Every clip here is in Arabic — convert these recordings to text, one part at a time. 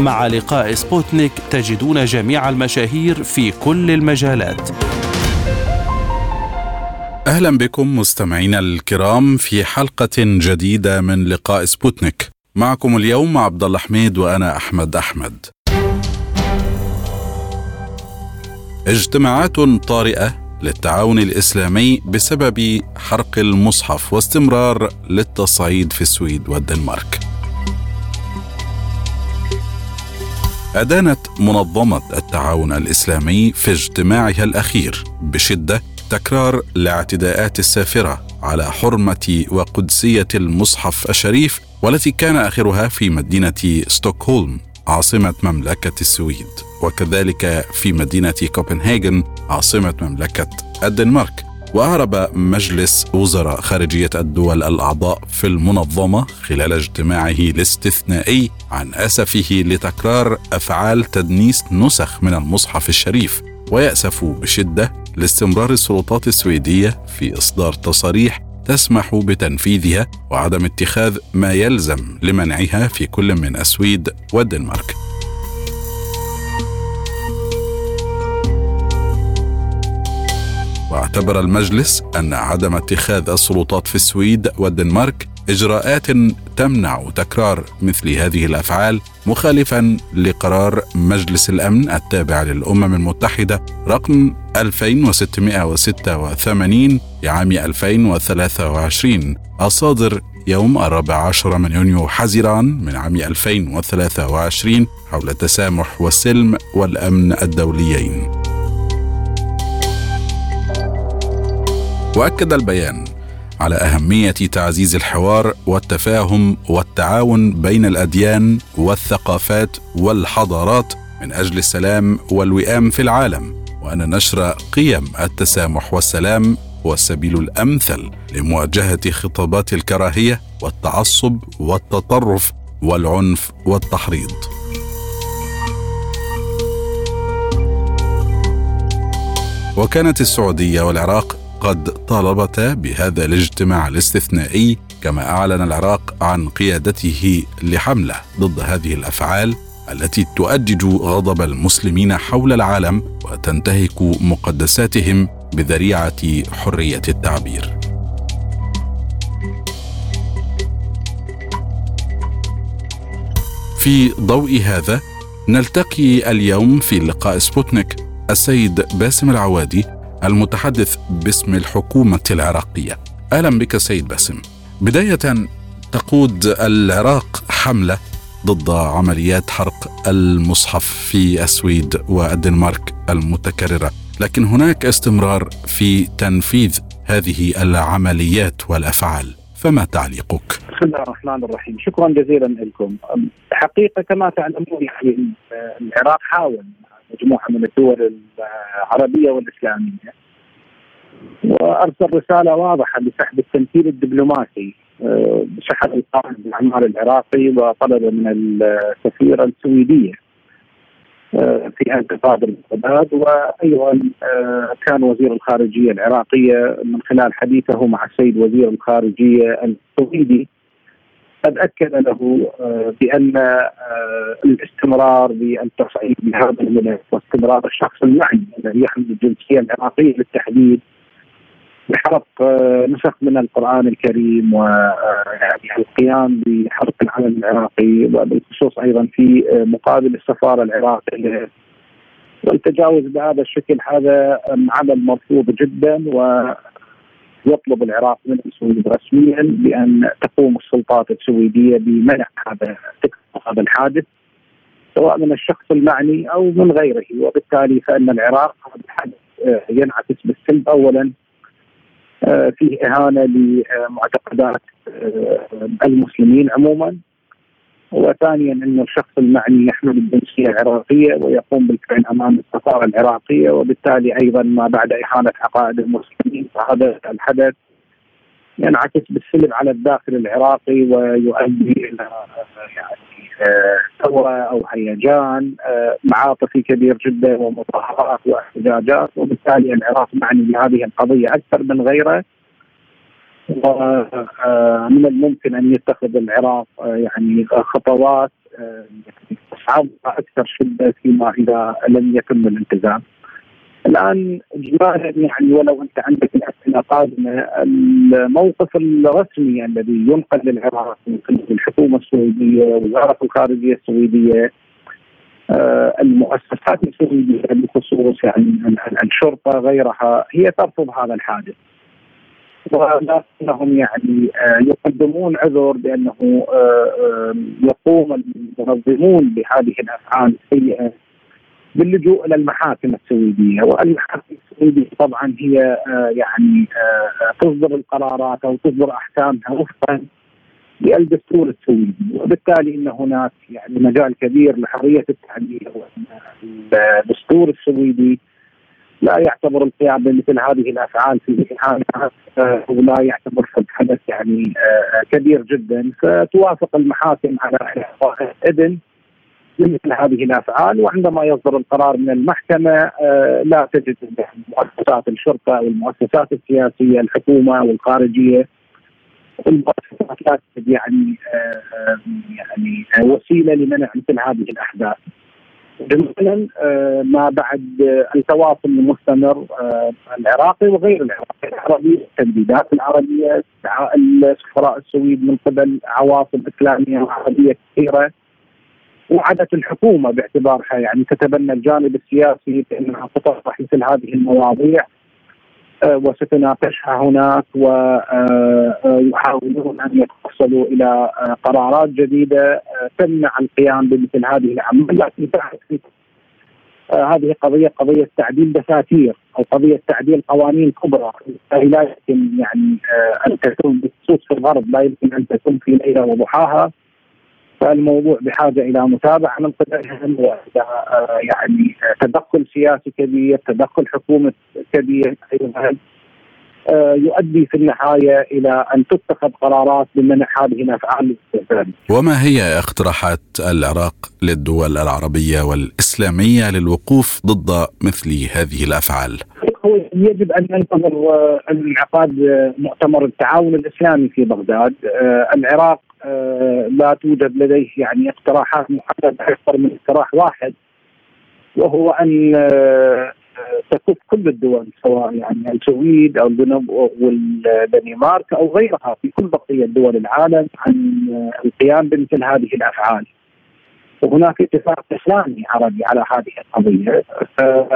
مع لقاء سبوتنيك تجدون جميع المشاهير في كل المجالات. أهلا بكم مستمعينا الكرام في حلقة جديدة من لقاء سبوتنيك. معكم اليوم عبد الله حميد وأنا أحمد أحمد. اجتماعات طارئة للتعاون الإسلامي بسبب حرق المصحف واستمرار للتصعيد في السويد والدنمارك. أدانت منظمة التعاون الإسلامي في اجتماعها الأخير بشدة تكرار الاعتداءات السافرة على حرمة وقدسية المصحف الشريف والتي كان آخرها في مدينة ستوكهولم عاصمة مملكة السويد وكذلك في مدينة كوبنهاجن عاصمة مملكة الدنمارك. وأعرب مجلس وزراء خارجية الدول الأعضاء في المنظمة خلال اجتماعه الاستثنائي عن أسفه لتكرار أفعال تدنيس نسخ من المصحف الشريف ويأسف بشدة لاستمرار السلطات السويدية في إصدار تصاريح تسمح بتنفيذها وعدم اتخاذ ما يلزم لمنعها في كل من السويد والدنمارك. واعتبر المجلس أن عدم اتخاذ السلطات في السويد والدنمارك إجراءات تمنع تكرار مثل هذه الأفعال مخالفا لقرار مجلس الأمن التابع للأمم المتحدة رقم 2686 لعام 2023 الصادر يوم الرابع عشر من يونيو حزيران من عام 2023 حول التسامح والسلم والأمن الدوليين. وأكد البيان على أهمية تعزيز الحوار والتفاهم والتعاون بين الأديان والثقافات والحضارات من أجل السلام والوئام في العالم وأن نشر قيم التسامح والسلام هو السبيل الأمثل لمواجهة خطابات الكراهية والتعصب والتطرف والعنف والتحريض. وكانت السعودية والعراق قد طالبتا بهذا الاجتماع الاستثنائي كما أعلن العراق عن قيادته لحملة ضد هذه الأفعال التي تؤجج غضب المسلمين حول العالم وتنتهك مقدساتهم بذريعة حرية التعبير. في ضوء هذا نلتقي اليوم في لقاء سبوتنيك السيد باسم العوادي المتحدث باسم الحكومة العراقية. أهلا بك سيد باسم. بداية تقود العراق حملة ضد عمليات حرق المصحف في السويد والدنمارك المتكررة. لكن هناك استمرار في تنفيذ هذه العمليات والأفعال. فما تعليقك؟ بسم الله الرحمن الرحيم. شكرا جزيلا لكم. حقيقة كما تعلمون يعني العراق حاول مجموعه من الدول العربية والإسلامية. وأرسل رسالة واضحة بسحب التمثيل الدبلوماسي بشحن آه، القائد بالاعمال العراقي وطلب من السفيرة السويدية آه، في انتقاد الانقباض وأيضا آه، كان وزير الخارجية العراقية من خلال حديثه مع السيد وزير الخارجية السويدي قد أكد له آه، بأن آه، الاستمرار بالتصعيد بهذا الملف واستمرار الشخص المعني الذي يحمل الجنسية العراقية بالتحديد بحرق آه، نسخ من القرآن الكريم ويعني القيام بحرق العلم العراقي وبالخصوص أيضا في مقابل السفارة العراقية. والتجاوز بهذا الشكل هذا عمل مرفوض جدا و يطلب العراق من السويد رسميا بأن تقوم السلطات السويدية بمنع هذا هذا الحادث سواء من الشخص المعني أو من غيره. وبالتالي فإن العراق هذا الحدث آه، ينعكس بالسلب اولا آه، فيه إهانة لمعتقدات آه، المسلمين عموما. وثانيا أن الشخص المعني يحمل الجنسية العراقية ويقوم بالفعل أمام السفارة العراقية وبالتالي أيضا ما بعد إهانة عقائد المسلمين فهذا الحدث ينعكس بالسلب على الداخل العراقي ويؤدي إلى يعني ثورة أو هيجان معاطفي كبير جدا ومظاهرات واحتجاجات وبالتالي العراق معني بهذه القضية أكثر من غيره. ومن الممكن أن يتخذ العراق يعني خطوات يعني تصعب أكثر شدة فيما إذا لم يتم الالتزام. الآن اجمالا يعني ولو أنت عندك الاسئله قادمة الموقف الرسمي الذي ينقل للعراق من قبل الحكومة السويديه وزارة الخارجية السويديه آه المؤسسات السويديه بخصوص يعني الشرطة غيرها هي ترفض هذا الحادث ولكنهم يعني آه يقدمون عذر بأنه آه يقوم المنظمون بهذه الأفعال السيئة باللجوء إلى المحاكم السويدية. والمحاكم السويدية طبعا هي آه يعني آه تصدر القرارات أو تصدر أحكامها وفقا للدستور السويدي. وبالتالي إن هناك يعني مجال كبير لحرية التعبير وإن الدستور السويدي لا يعتبر القيام بمثل هذه الأفعال في الامتحانات آه ولا يعتبر حدث يعني كبير جدا فتوافق المحاكم على إذن لمثل هذه الأفعال وعندما يصدر القرار من المحكمة آه لا تجد مؤسسات الشرطة والمؤسسات السياسية الحكومة والخارجية المؤسسات لا تجد يعني آه يعني وسيلة لمنع مثل هذه الأحداث. جميلا آه ما بعد التواصل المستمر العراقي وغير العراقي العربي التمديدات العربية السفراء السويد من قبل عواصم إسلامية وعربيه كثيرة وعدت الحكومة باعتبارها يعني تتبنى الجانب السياسي بأنها تطرح مثل هذه المواضيع. وستناقشها هناك ويحاولون أن يتوصلوا إلى قرارات جديدة تمنع القيام بمثل هذه الأعمال. لكن هذه قضية قضية تعديل دساتير أو قضية تعديل قوانين كبرى. لا يمكن يعني أن تكون بخصوص في الغرب لا يمكن أن تكون في ليلة وضحاها. فالموضوع بحاجة إلى متابعة من قبلهم والى يعني تدخل سياسي كبير، تدخل حكومة كبير أيضا يؤدي في النهاية إلى أن تتخذ قرارات بمنع هذه الأفعال وما هي اقتراحات العراق للدول العربية والإسلامية للوقوف ضد مثل هذه الأفعال؟ يجب أن ننتظر انعقاد مؤتمر التعاون الإسلامي في بغداد، العراق لا توجد لديه يعني اقتراحات محددة أكثر من اقتراح واحد وهو أن تكف كل الدول سواء يعني السويد أو والدنمارك أو غيرها في كل بقية دول العالم عن القيام بمثل هذه الأفعال. وهناك اتفاق إسلامي عربي على هذه القضية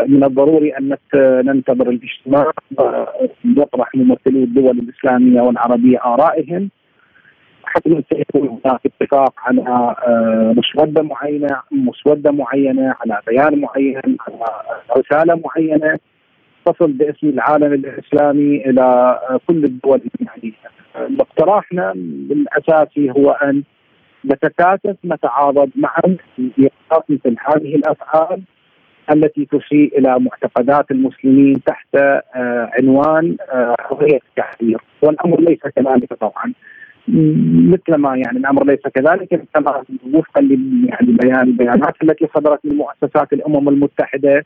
من الضروري أن ننتظر الاجتماع ويطرح ممثلو الدول الإسلامية والعربية آرائهم حتما سيكون هناك اتفاق على مسودة معينة مسودة معينة على بيان معين على رسالة معينة تصل باسم العالم الإسلامي إلى كل الدول يعني اقتراحنا الاساسي هو أن نتكاتف نتعاضد معا في مثل هذه الأفعال التي تسيء إلى معتقدات المسلمين تحت عنوان حريه التعبير والأمر ليس كذلك طبعا. مثل ما يعني الأمر ليس كذلك كما وفقا يعني بيان البيانات التي صدرت من مؤسسات الأمم المتحدة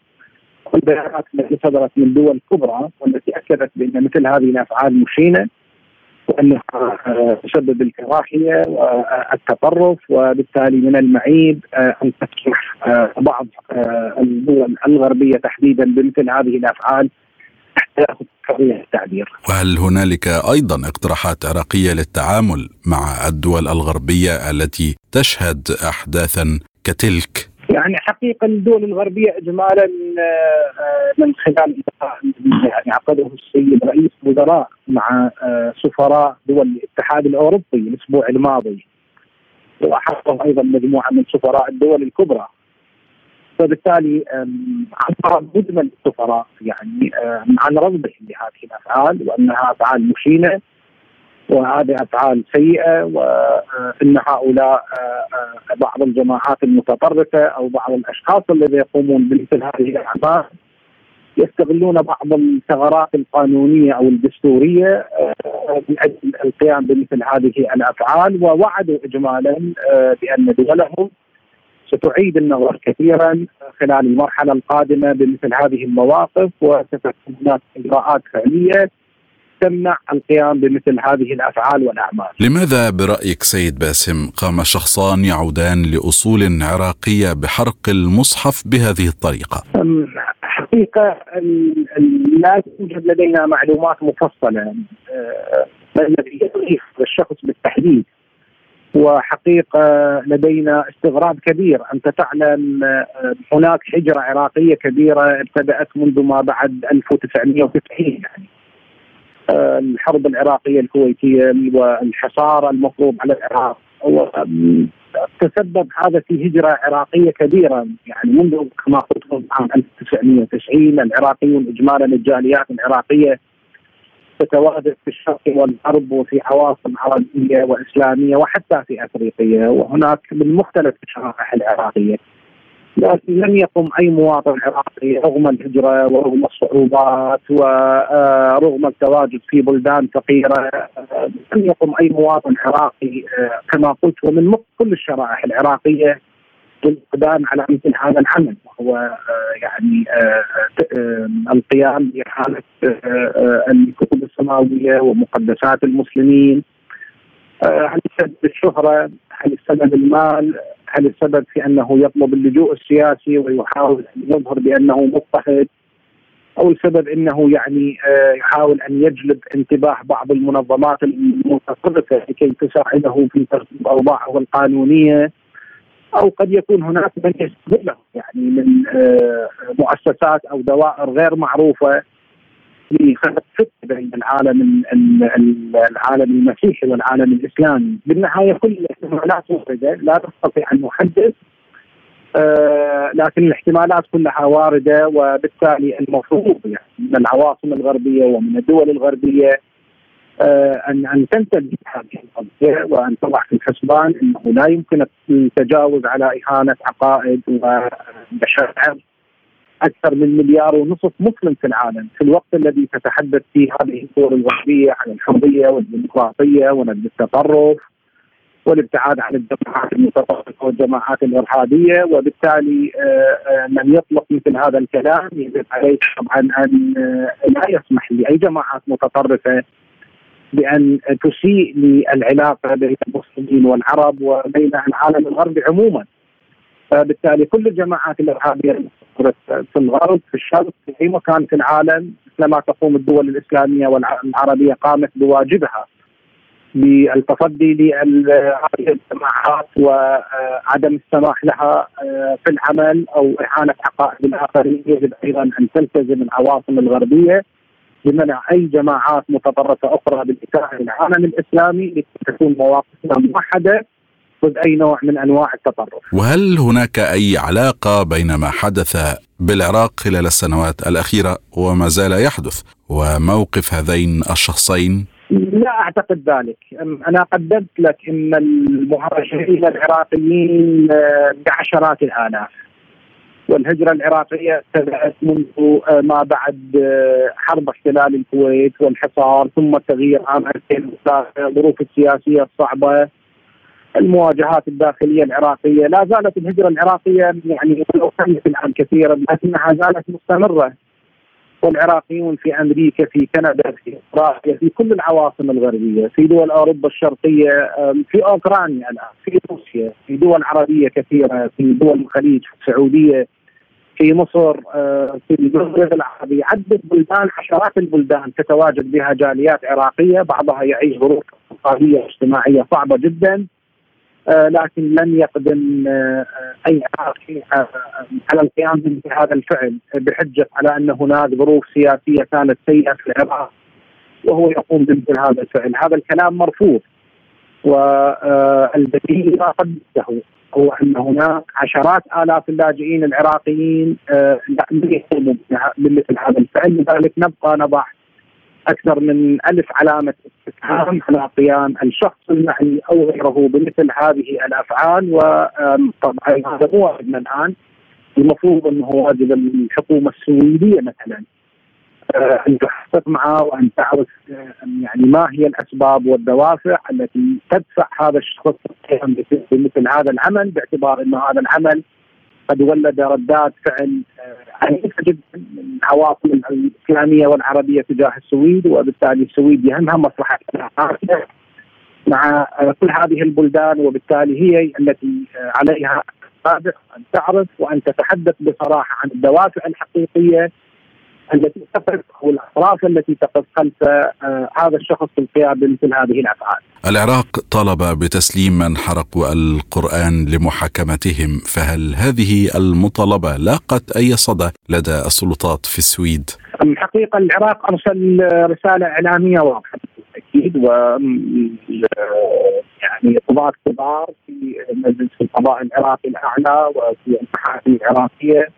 والبيانات التي صدرت من دول كبرى والتي أكدت بأن مثل هذه الأفعال مشينة وأنها تسبب الكراهية والتطرف وبالتالي من المعيب أن تسمح بعض الدول الغربية تحديدا بمثل هذه الأفعال تحت حريه التعبير. وهل هنالك أيضا اقتراحات عراقية للتعامل مع الدول الغربية التي تشهد احداثا كتلك؟ يعني حقيقة الدول الغربية اجمالا من خلال يعني عقده السيد رئيس وزراء مع سفراء دول الاتحاد الأوروبي الأسبوع الماضي وحضر أيضا مجموعة من سفراء الدول الكبرى وبالتالي عبر مجمل السفراء يعني عن رغبهم بهذه الأفعال وانها أفعال مشينة وهذه أفعال سيئة وان هؤلاء بعض الجماعات المتطرفة أو بعض الأشخاص الذين يقومون بمثل هذه الأعمال يستغلون بعض الثغرات القانونية أو الدستورية من أجل القيام بمثل هذه الأفعال ووعدوا اجمالا بأن دولهم ستعيد النظر كثيرا خلال المرحلة القادمة بمثل هذه المواقف وستكون هناك إجراءات فعلية تمنع القيام بمثل هذه الأفعال والأعمال. لماذا برأيك سيد باسم قام شخصان يعودان لأصول عراقية بحرق المصحف بهذه الطريقة؟ حقيقة لا توجد لدينا معلومات مفصلة ما الذي يضيف الشخص بالتحديد وحقيقة لدينا استغراب كبير. أنت تعلم هناك حجرة عراقية كبيرة ابتدأت منذ ما بعد 1990 يعني الحرب العراقية الكويتية والحصار المفروض على العراق. تسبب هذا في هجرة عراقية كبيرة. يعني منذ كما قلت عام 1990 العراقيون اجمالا الجاليات العراقية تتواجد في الشرق والغرب وفي عواصم عربية وإسلامية وحتى في افريقيا وهناك من مختلف الشرائح العراقية. لكن لم يقم أي مواطن عراقي رغم الهجرة ورغم الصعوبات ورغم التواجد في بلدان فقيرة لم يقم أي مواطن عراقي كما قلت ومن كل الشرائح العراقية بالاقدام على مثل هذا العمل وهو يعني القيام باحاله الكتب السماوية ومقدسات المسلمين هل السبب الشهرة؟ هل السبب المال؟ هل السبب في أنه يطلب اللجوء السياسي ويحاول أن يظهر بأنه مضطهد؟ أو السبب أنه يعني يحاول أن يجلب انتباه بعض المنظمات المتطرفه لكي تساعده في ترتيب اوضاعه القانونيه أو قد يكون هناك من يستغله يعني من مؤسسات أو دوائر غير معروفة لخلق فتنة بين العالم العالم المسيحي والعالم الإسلامي، بالنهاية كل الاحتمالات واردة لا نستطيع أن نحدد آه لكن الاحتمالات كلها واردة وبالتالي المفروض يعني من العواصم الغربية ومن الدول الغربية آه ان أن تنتبه هذه القضية وأن تضع في الحسبان إنه لا يمكن التجاوز على إهانة عقائد ومشاعر أكثر من مليار ونصف مسلم في العالم في الوقت الذي تتحدث فيه هذه الدول الغربية عن الحرية والديمقراطية ونبذ التطرف والابتعاد عن الجماعات المتطرفة والجماعات الإرهابية وبالتالي من يطلق مثل هذا الكلام يجب عليه طبعا أن لا يسمح لأي جماعات متطرفة بأن تسيء للعلاقة بين المسلمين والعرب وبين العالم الغربي عموما. فبالتالي كل الجماعات الارهابيه في الغرب في الشرق في أي مكان في العالم مثلما تقوم الدول الإسلامية والعربية قامت بواجبها بالتصدي لهذه الجماعات وعدم السماح لها في العمل أو اهانه عقائد الآخرين يجب أيضا أن تلتزم العواصم الغربية بمنع أي جماعات متطرفة أخرى بالاساءه للعالم الإسلامي لكي تكون مواقفنا موحدة ضد أي نوع من أنواع التطرف. وهل هناك أي علاقة بين ما حدث بالعراق خلال السنوات الأخيرة وما زال يحدث وموقف هذين الشخصين؟ لا أعتقد ذلك، أنا قدمت لك إن المهاجرين العراقيين بعشرات الآلاف. والهجرة العراقية ابتدأت منذ ما بعد حرب احتلال الكويت والحصار ثم التغيير عام 2003 الظروف السياسية الصعبة المواجهات الداخلية العراقية، لا زالت الهجرة العراقية يعني ولو كانت الآن كثيرا لكنها زالت مستمرة. والعراقيون في أمريكا في كندا في أستراليا في كل العواصم الغربية في دول أوروبا الشرقية في أوكرانيا الآن في روسيا في دول عربية كثيرة في دول الخليج في السعودية في مصر في المغرب العربي. عدة بلدان عشرات البلدان تتواجد بها جاليات عراقية بعضها يعيش ظروف اقتصادية واجتماعية صعبة جدا آه لكن لم يقدم آه أي عراقي آه على القيام بمثل هذا الفعل بحجة على أن هناك ظروف سياسية كانت سيئة في العراق وهو يقوم بمثل هذا الفعل، هذا الكلام مرفوض والبديل ما قدمته. هو أن هناك عشرات آلاف اللاجئين العراقيين لم يقوموا بمثل هذا الفعل لذلك نبقى نضع أكثر من ألف علامة استفهام على قيام الشخص المعني أو غيره بمثل هذه الأفعال. وطبعا هذا مو واجبنا الآن. المفروض أنه واجب الحكومة السويدية مثلا. آه، أن تحقق معه وأن تعرف آه، يعني ما هي الأسباب والدوافع التي تدفع هذا الشخص بمثل هذا العمل باعتبار إنه هذا العمل قد ولد ردات فعل آه، عنيفة جدا من عواصم الإسلامية والعربية تجاه السويد وبالتالي السويد يهمها مصلحة مع كل هذه البلدان وبالتالي هي التي عليها أن تعرف وأن تتحدث بصراحة عن الدوافع الحقيقية التي تقف أو الأطراف التي تقف خلف آه، هذا الشخص في القيام بمثل هذه الأفعال. العراق طلب بتسليم من حرقوا القرآن لمحاكمتهم، فهل هذه المطالبة لاقت أي صدى لدى السلطات في السويد؟ الحقيقة العراق أرسل رسالة إعلامية واضحة بالتاكيد و يعني قضاة كبار في مجلس القضاء العراقي الأعلى وفي المحاكم العراقية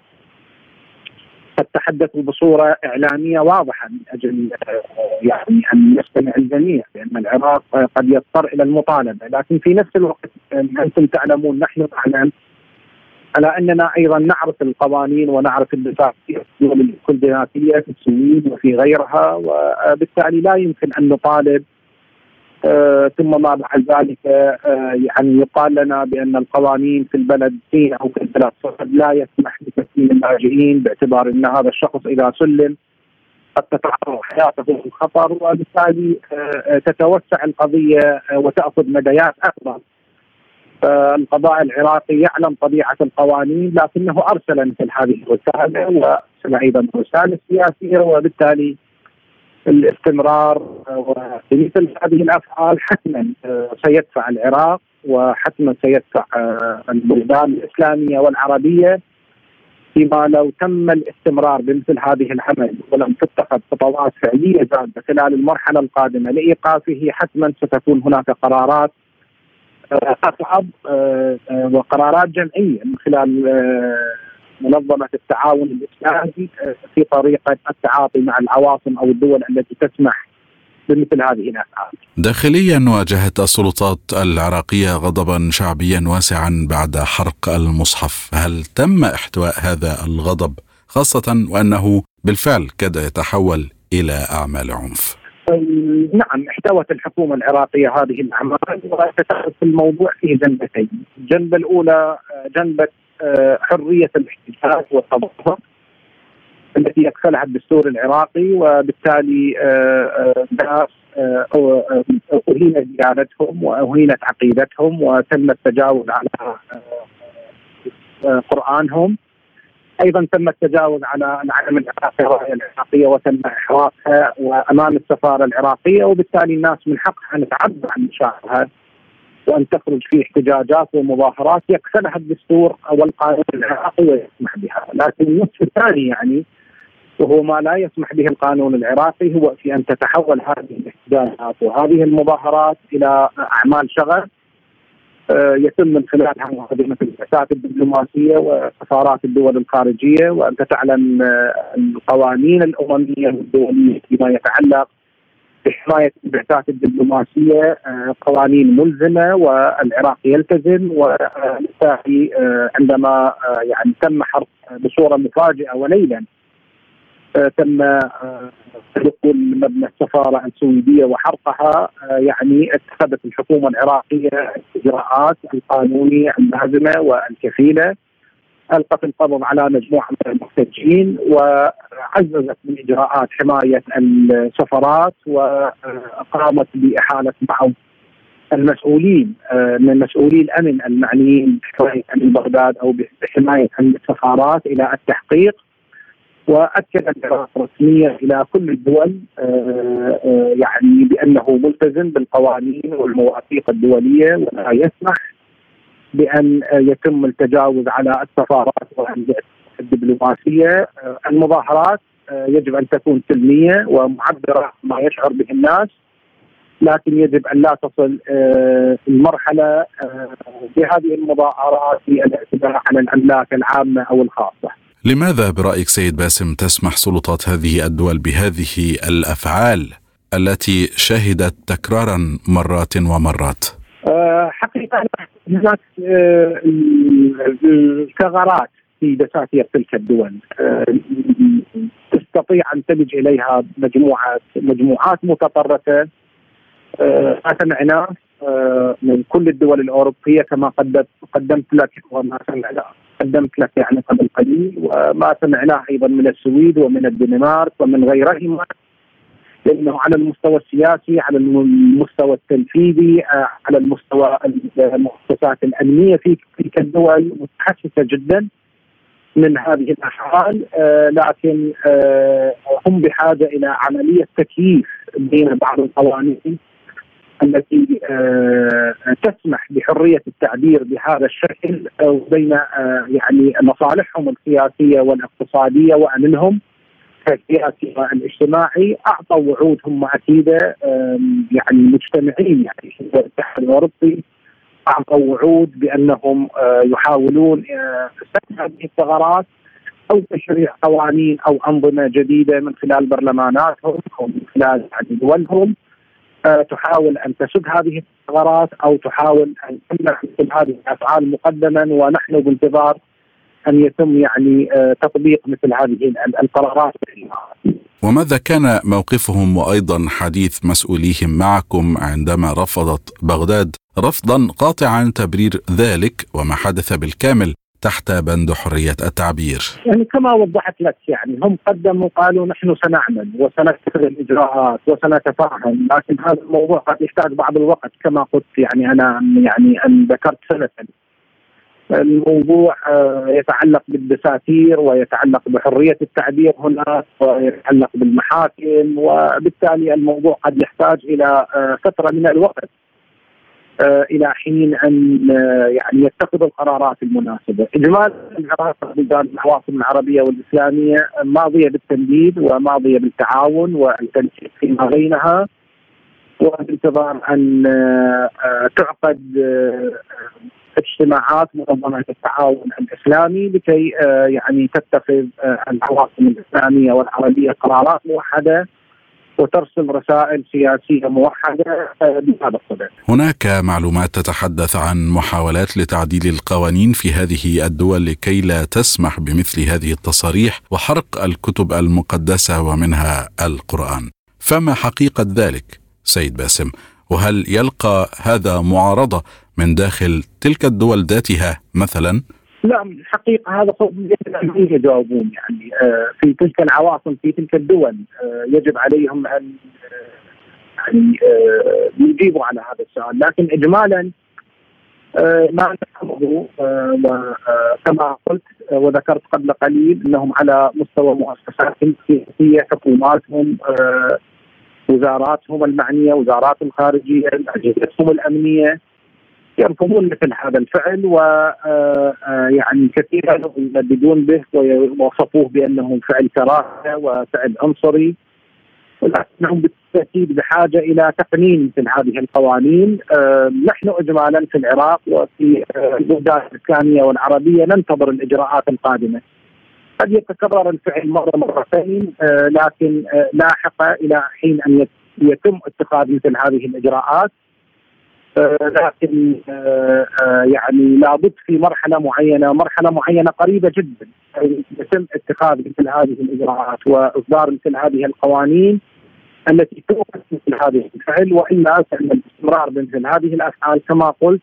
قد تحدثوا بصورة إعلامية واضحة من أجل آه، يعني أن يستمع الجميع لأن العراق قد يضطر إلى المطالبة، لكن في نفس الوقت أنتم تعلمون نحن نعلم على أننا أيضا نعرف القوانين ونعرف الدفاعيه الكلديناتيه في السويد وفي غيرها وبالتالي لا يمكن أن نطالب آه، ثم ما بعد ذلك آه، يعني يقال لنا بأن القوانين في البلد فيه أو في البلد لا يسمح بتسليم اللاجئين باعتبار أن هذا الشخص إذا سلم قد تتعرض حياته للخطر وبالتالي آه، تتوسع القضية وتأخذ مديات اكبر. القضاء العراقي يعلم طبيعة القوانين لكنه أرسل مثل هذه الرسالة وارسل أيضا رسالة سياسية وبالتالي الاستمرار ومثل هذه الأفعال حتما آه، سيدفع العراق وحتما سيدفع آه، البلدان الإسلامية والعربية فيما لو تم الاستمرار بمثل هذه العمل ولم تتخذ خطوات فعلية جاده خلال المرحلة القادمة لإيقافه حتما ستكون هناك قرارات آه، أصعب وقرارات جمعية من خلال منظمة التعاون الإسلامي آه، في طريقة التعاطي مع العواصم أو الدول التي تسمح بمثل هذه الأفعال. داخليا واجهت السلطات العراقية غضبا شعبيا واسعا بعد حرق المصحف، هل تم إحتواء هذا الغضب خاصة وأنه بالفعل كاد يتحول إلى أعمال عنف؟ نعم احتوت الحكومة العراقية هذه الأعمال وتتخذ الموضوع في جنبتين، الجنبة الأولى آه، جنبة آه، حرية الاحتجاج والتظاهر التي يكفلها الدستور العراقي وبالتالي آه، ناس أهين ديانتهم وأهينت عقيدتهم وتم التجاوز على قرآنهم. أيضا تم التجاوز على العلم العراقي العراقية وتم إحراقها وأمام السفارة العراقية وبالتالي الناس من حقها ان تعبر عن مشاعرها وأن تخرج في احتجاجات ومظاهرات يكفلها الدستور أو القانون العراقي ويسمح بها، لكن النصف الثاني يعني وهو ما لا يسمح به القانون العراقي هو في أن تتحول هذه الاحتجاجات وهذه المظاهرات إلى أعمال شغب آه، يتم من خلالها مقدمة البعثات الدبلوماسية وسفارات الدول الخارجية وأنت تعلم آه، القوانين الأممية والدولية فيما يتعلق بحماية البعثات الدبلوماسية آه، قوانين ملزمة والعراق يلتزم وبالتالي عندما يعني تم حرق بصورة مفاجئة وليلا تم دخول مبنى السفارة السويدية وحرقها يعني اتخذت الحكومة العراقية الاجراءات القانونية اللازمه والكفيلة. القت القبض على مجموعة من المحتجين وعززت من إجراءات حماية السفارات وقامت بإحالة بعض المسؤولين من مسؤولي الأمن المعنيين بحماية أمن بغداد أو بحماية السفارات إلى التحقيق. وأكد العراق رسميا إلى كل الدول آه، آه، يعني بأنه ملتزم بالقوانين والمواثيق الدولية ولا يسمح بأن يتم التجاوز على السفارات الدبلوماسيه آه، المظاهرات يجب أن تكون سلمية ومعبرة ما يشعر به الناس لكن يجب أن لا تصل المرحلة بهذه المظاهرات في الاعتداء على الأملاك العامة أو الخاصة. لماذا برأيك سيد باسم تسمح سلطات هذه الدول بهذه الأفعال التي شهدت تكرارا مرات ومرات؟ أه حقيقة هناك أه الثغرات في دساتير تلك الدول أه تستطيع أن تلج إليها مجموعات مجموعات متطرفة ما أه، من كل الدول الأوروبية كما قدمت قدمت لك وما قدمت لك يعني قبل قليل وما سمعناه أيضا من السويد ومن الدنمارك ومن غيرهما. لأنه على المستوى السياسي على المستوى التنفيذي آه، على المستوى المؤسسات الأمنية في تلك الدول متحسسة جدا من هذه الافعال آه، لكن آه، هم بحاجة إلى عملية تكييف بين بعض القوانين التي تسمح بحرية التعبير بهذا الشكل وبين يعني مصالحهم السياسية والاقتصادية وأمنهم. السياسي والاجتماعي أعطوا وعودهم اكيده يعني مجتمعين يعني الاتحاد الأوروبي أعطوا وعود بأنهم آه، يحاولون آه، سد هذه الثغرات أو تشريع قوانين أو أنظمة جديدة من خلال برلماناتهم أو من خلال يعني دولهم آه، تحاول أن تسد هذه الثغرات أو تحاول أن تمنع مثل هذه الأفعال مقدما ونحن بانتظار أن يتم يعني آه، تطبيق مثل هذه القرارات. وماذا كان موقفهم وأيضا حديث مسؤوليهم معكم عندما رفضت بغداد؟ رفضا قاطعا تبرير ذلك وما حدث بالكامل تحت بند حرية التعبير. يعني كما وضحت لك يعني هم قدموا قالوا نحن سنعمل وسنتخذ الإجراءات وسنتفاهم لكن هذا الموضوع قد يحتاج بعض الوقت كما قلت يعني أنا يعني أن ذكرت سنة. الموضوع آه، يتعلق بالدساتير ويتعلق بحرية التعبير هناك ويتعلق بالمحاكم وبالتالي الموضوع قد يحتاج إلى آه، فترة من الوقت آه، إلى حين أن يعني يتخذ القرارات المناسبة، اجمالا العراق بلدان العواصم العربية والإسلامية ماضية بالتمديد وماضية بالتعاون والتنسيق فيما بينها وبانتظار أن تعقد اجتماعات منظمة التعاون الإسلامي لكي آه، يعني تتخذ آه، العواصم الإسلامية والعربيه قرارات موحدة وترسم رسائل سياسية موحدة آه، بهذا الصدد. هناك معلومات تتحدث عن محاولات لتعديل القوانين في هذه الدول لكي لا تسمح بمثل هذه التصاريح وحرق الكتب المقدسة ومنها القرآن. فما حقيقة ذلك سيد باسم؟ وهل يلقى هذا معارضة من داخل تلك الدول ذاتها مثلا؟ لا الحقيقة هذا الامنيه يجاوبون يعني آه، في تلك العواصم في تلك الدول آه، يجب عليهم أن آه، يعني يجيبوا على هذا السؤال لكن اجمالا ما نفهمه كما قلت وذكرت قبل قليل إنهم على مستوى مؤسساتهم السياسيه حكوماتهم وزاراتهم المعنية وزارات الخارجية اجهزتهم الأمنية يرفضون مثل هذا الفعل و آه، آه، يعني كثيرا ينددون به ويوصفوه بأنه فعل كراهه وفعل عنصري. ولكنهم بالتأكيد بحاجة إلى تقنين مثل هذه القوانين. آه، نحن اجمالا في العراق وفي البلدان الإسلامية والعربية ننتظر الإجراءات القادمة. قد يتكرر الفعل مرة مرتين لكن لاحقه إلى حين أن يتم اتخاذ مثل هذه الإجراءات. لكن آه، آه، يعني لابد في مرحلة معينة مرحلة معينة قريبة جدا. يتم اتخاذ مثل هذه الإجراءات وإصدار مثل هذه القوانين التي توقف مثل هذه الفعل والا فان الاستمرار بمثل هذه الأفعال كما قلت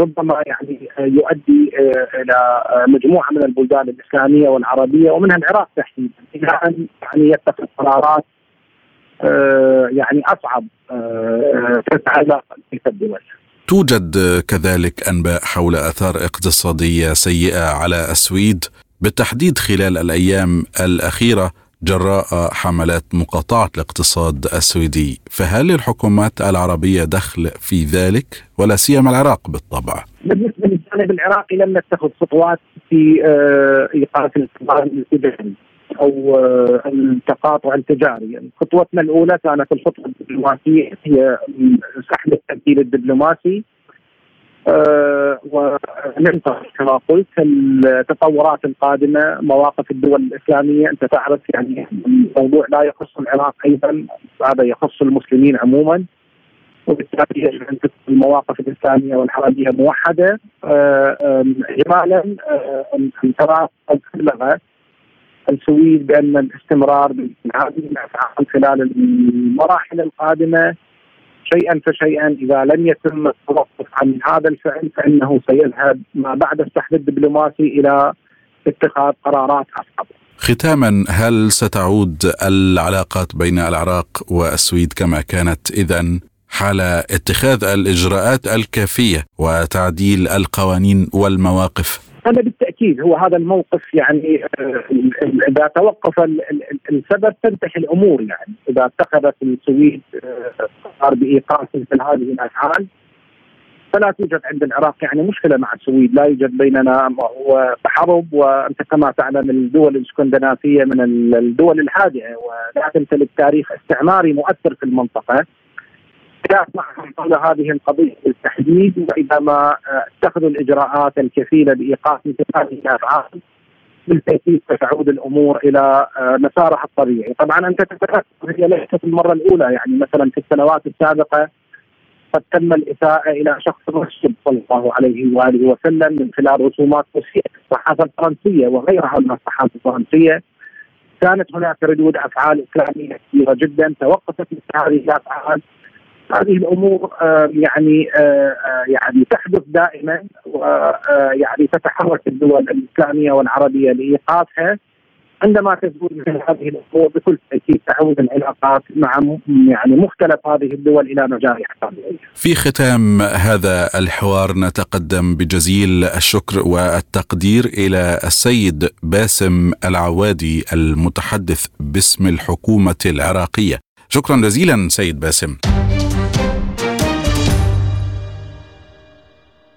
ربما يعني يؤدي إلى مجموعة من البلدان الإسلامية والعربية ومنها العراق تحديدا إلى أن يعني يتخذ قرارات يعني أصعب تتعلق تلك الدول. توجد كذلك أنباء حول آثار اقتصادية سيئة على السويد بالتحديد خلال الأيام الأخيرة جراء حملات مقاطعة الاقتصاد السويدي، فهل للحكومات العربية دخل في ذلك ولا سيما العراق بالطبع؟ بالنسبة للجانب العراقي لم نتخذ خطوات في آه، إيقاف الاقتصاد السوداني. أو آه، التقاطع التجاري، يعني خطوتنا الأولى كانت الخطوة الدبلوماسية هي سحب التمثيل الدبلوماسي. أه وننتظر كما قلت التطورات القادمة مواقف الدول الإسلامية. أنت تعرف يعني الموضوع لا يخص العراق أيضا هذا يخص المسلمين عموما. وبالتالي يجب أن تكون المواقف الإسلامية والعربيه موحدة. اجمالا أه أن ترى قد بلغ السويد بأن الاستمرار بهذه الافعال خلال المراحل القادمة شيئا فشيئا إذا لم يتم التوقف عن هذا الفعل فإنه سيذهب ما بعد السحب الدبلوماسي إلى اتخاذ قرارات اصعب. ختاما هل ستعود العلاقات بين العراق والسويد كما كانت اذا حال اتخاذ الإجراءات الكافية وتعديل القوانين والمواقف؟ هذا بالتأكيد هو هذا الموقف يعني آه، إذا توقف السبب تنتهي الأمور يعني إذا اتخذت السويد آه، قرار بإيقاف مثل هذه الأفعال فلا توجد عند العراق يعني مشكلة مع السويد، لا يوجد بيننا حرب وأنت كما تعلم الدول الإسكندنافية من الدول الهادئه ولا تمتلك تاريخ استعماري مؤثر في المنطقة. خلاف معهم حول هذه القضية بالتحديد وإذا ما آه، اتخذوا الإجراءات الكفيلة بإيقاف مثل هذه الأفعال بالتأكيد ستعود الأمور إلى آه، مسارها الطبيعي، طبعا أنت تتذكر هي ليست المرة الأولى يعني مثلا في السنوات السابقة قد تم الإساءة إلى شخص الرسول صلى الله عليه وآله وسلم من خلال رسومات روسية الصحافة الفرنسية وغيرها من الصحافة الفرنسية. كانت هناك ردود أفعال إسلامية كثيرة جدا توقفت مثل هذه الأفعال. هذه الأمور يعني يعني تحدث دائما ويعني تتحرك الدول الإسلامية والعربية لايقافها عندما تزول مثل هذه الأمور بكل تأكيد تعود العلاقات مع يعني مختلف هذه الدول إلى مجاريها. في ختام هذا الحوار نتقدم بجزيل الشكر والتقدير إلى السيد باسم العوادي المتحدث باسم الحكومة العراقية. شكرا جزيلا سيد باسم.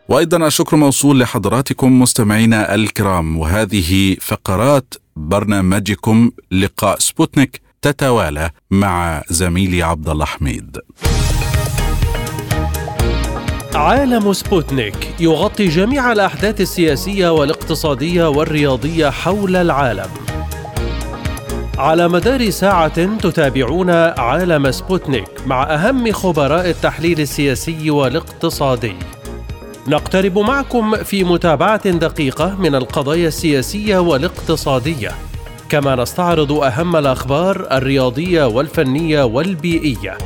وأيضا الشكر موصول لحضراتكم مستمعينا الكرام وهذه فقرات برنامجكم لقاء سبوتنيك تتوالى مع زميلي عبد الله حميد. عالم سبوتنيك يغطي جميع الأحداث السياسية والاقتصادية والرياضية حول العالم. على مدار ساعة تتابعون عالم سبوتنيك مع أهم خبراء التحليل السياسي والاقتصادي. نقترب معكم في متابعة دقيقة من القضايا السياسية والاقتصادية. كما نستعرض أهم الأخبار الرياضية والفنية والبيئية.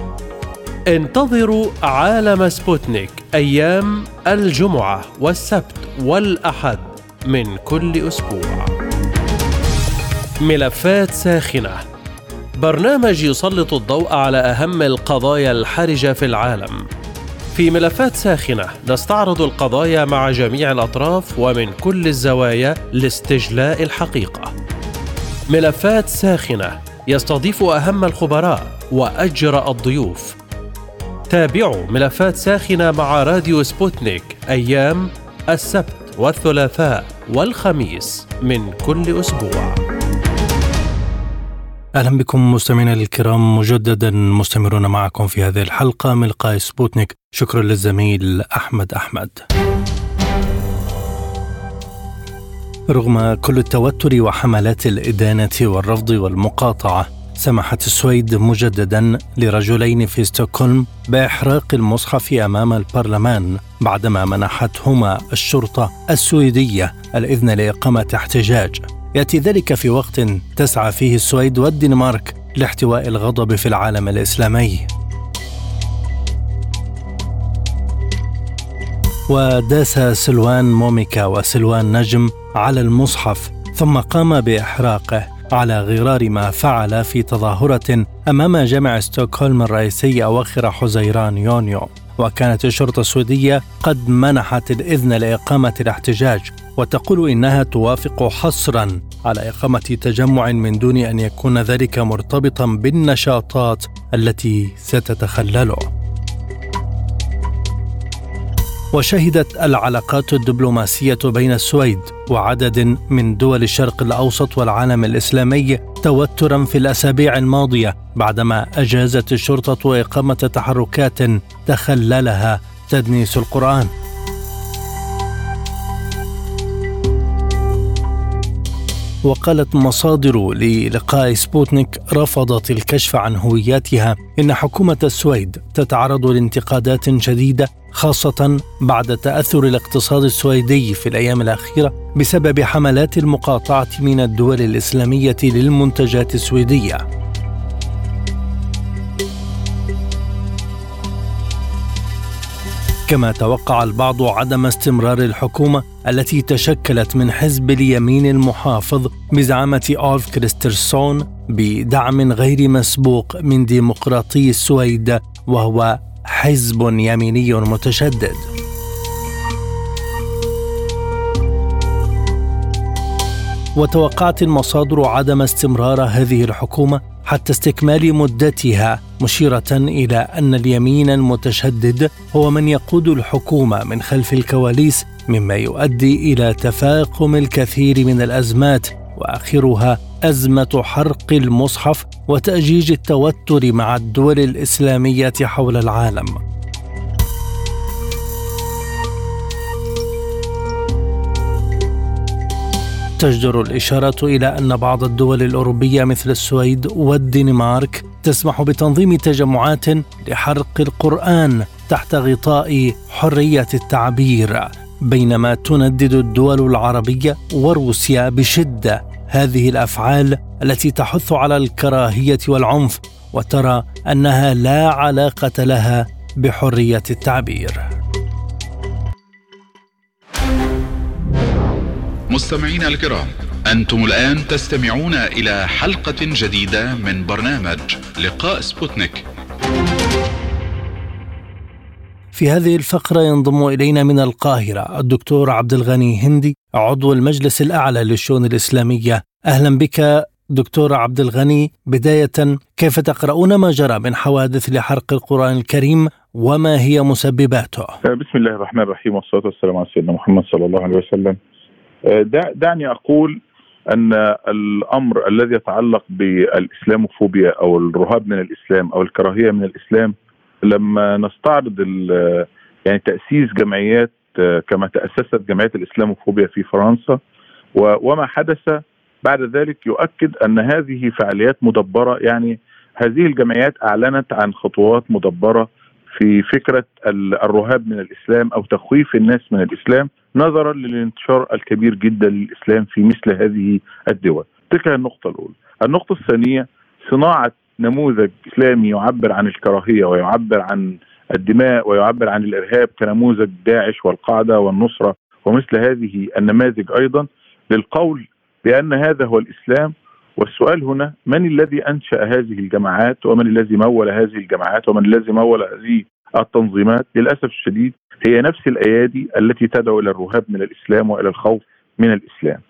انتظروا عالم سبوتنيك أيام الجمعة والسبت والأحد من كل أسبوع. ملفات ساخنة. برنامج يسلط الضوء على أهم القضايا الحرجة في العالم. في ملفات ساخنة نستعرض القضايا مع جميع الأطراف ومن كل الزوايا لاستجلاء الحقيقة. ملفات ساخنة يستضيف أهم الخبراء وأجرأ الضيوف. تابعوا ملفات ساخنة مع راديو سبوتنيك أيام السبت والثلاثاء والخميس من كل أسبوع. أهلا بكم مستمعينا الكرام مجددا مستمرون معكم في هذه الحلقة من لقاء سبوتنيك شكرا للزميل أحمد أحمد. رغم كل التوتر وحملات الإدانة والرفض والمقاطعة سمحت السويد مجددا لرجلين في ستوكهولم بإحراق المصحف أمام البرلمان بعدما منحتهما الشرطة السويدية الإذن لإقامة احتجاج يأتي ذلك في وقت تسعى فيه السويد والدنمارك لاحتواء الغضب في العالم الإسلامي. وداس سلوان موميكا وسلوان نجم على المصحف ثم قام بإحراقه على غرار ما فعل في تظاهرة أمام جامع ستوكهولم الرئيسي أواخر حزيران يونيو. وكانت الشرطة السويدية قد منحت الإذن لإقامة الاحتجاج. وتقول إنها توافق حصرا على إقامة تجمع من دون أن يكون ذلك مرتبطا بالنشاطات التي ستتخلله وشهدت العلاقات الدبلوماسية بين السويد وعدد من دول الشرق الأوسط والعالم الإسلامي توترا في الأسابيع الماضية بعدما أجازت الشرطة اقامه تحركات تخللها تدنيس القرآن. وقالت مصادر للقاء سبوتنيك رفضت الكشف عن هوياتها. إن حكومة السويد تتعرض لانتقادات شديدة خاصة بعد تأثر الاقتصاد السويدي في الأيام الأخيرة بسبب حملات المقاطعة من الدول الإسلامية للمنتجات السويدية. كما توقع البعض عدم استمرار الحكومة التي تشكلت من حزب اليمين المحافظ بزعامة أولف كريسترسون بدعم غير مسبوق من ديمقراطي السويد وهو حزب يميني متشدد. وتوقعت المصادر عدم استمرار هذه الحكومة حتى استكمال مدتها مشيرة إلى أن اليمين المتشدد هو من يقود الحكومة من خلف الكواليس مما يؤدي إلى تفاقم الكثير من الأزمات وآخرها أزمة حرق المصحف وتأجيج التوتر مع الدول الإسلامية حول العالم. تجدر الإشارة إلى أن بعض الدول الأوروبية مثل السويد والدنمارك تسمح بتنظيم تجمعات لحرق القرآن تحت غطاء حرية التعبير بينما تندد الدول العربية وروسيا بشدة. هذه الأفعال التي تحث على الكراهية والعنف وترى أنها لا علاقة لها بحرية التعبير. مستمعينا الكرام أنتم الآن تستمعون إلى حلقة جديدة من برنامج لقاء سبوتنيك. في هذه الفقرة ينضم إلينا من القاهرة الدكتور عبد الغني هندي عضو المجلس الأعلى للشؤون الإسلامية. أهلا بك دكتور عبد الغني. بداية كيف تقرؤون ما جرى من حوادث لحرق القرآن الكريم وما هي مسبباته؟ بسم الله الرحمن الرحيم والصلاة والسلام على سيدنا محمد صلى الله عليه وسلم. دعني أقول أن الأمر الذي يتعلق بالإسلاموفوبيا أو الرهاب من الإسلام أو الكراهية من الإسلام لما نستعرض يعني تأسيس جمعيات كما تأسست جمعيه الإسلاموفوبيا في فرنسا وما حدث بعد ذلك يؤكد أن هذه فعاليات مدبرة يعني هذه الجمعيات أعلنت عن خطوات مدبرة في فكرة الرهاب من الإسلام أو تخويف الناس من الإسلام. نظرا للانتشار الكبير جدا للإسلام في مثل هذه الدول. تلك النقطة الأولى. النقطة الثانية صناعة نموذج إسلامي يعبر عن الكراهية ويعبر عن الدماء ويعبر عن الإرهاب كنموذج داعش والقاعدة والنصرة ومثل هذه النماذج أيضا للقول بأن هذا هو الإسلام والسؤال هنا من الذي أنشأ هذه الجماعات ومن الذي مول هذه الجماعات ومن الذي مول هذه التنظيمات للأسف الشديد هي نفس الأيادي التي تدعو إلى الرهاب من الإسلام وإلى الخوف من الإسلام.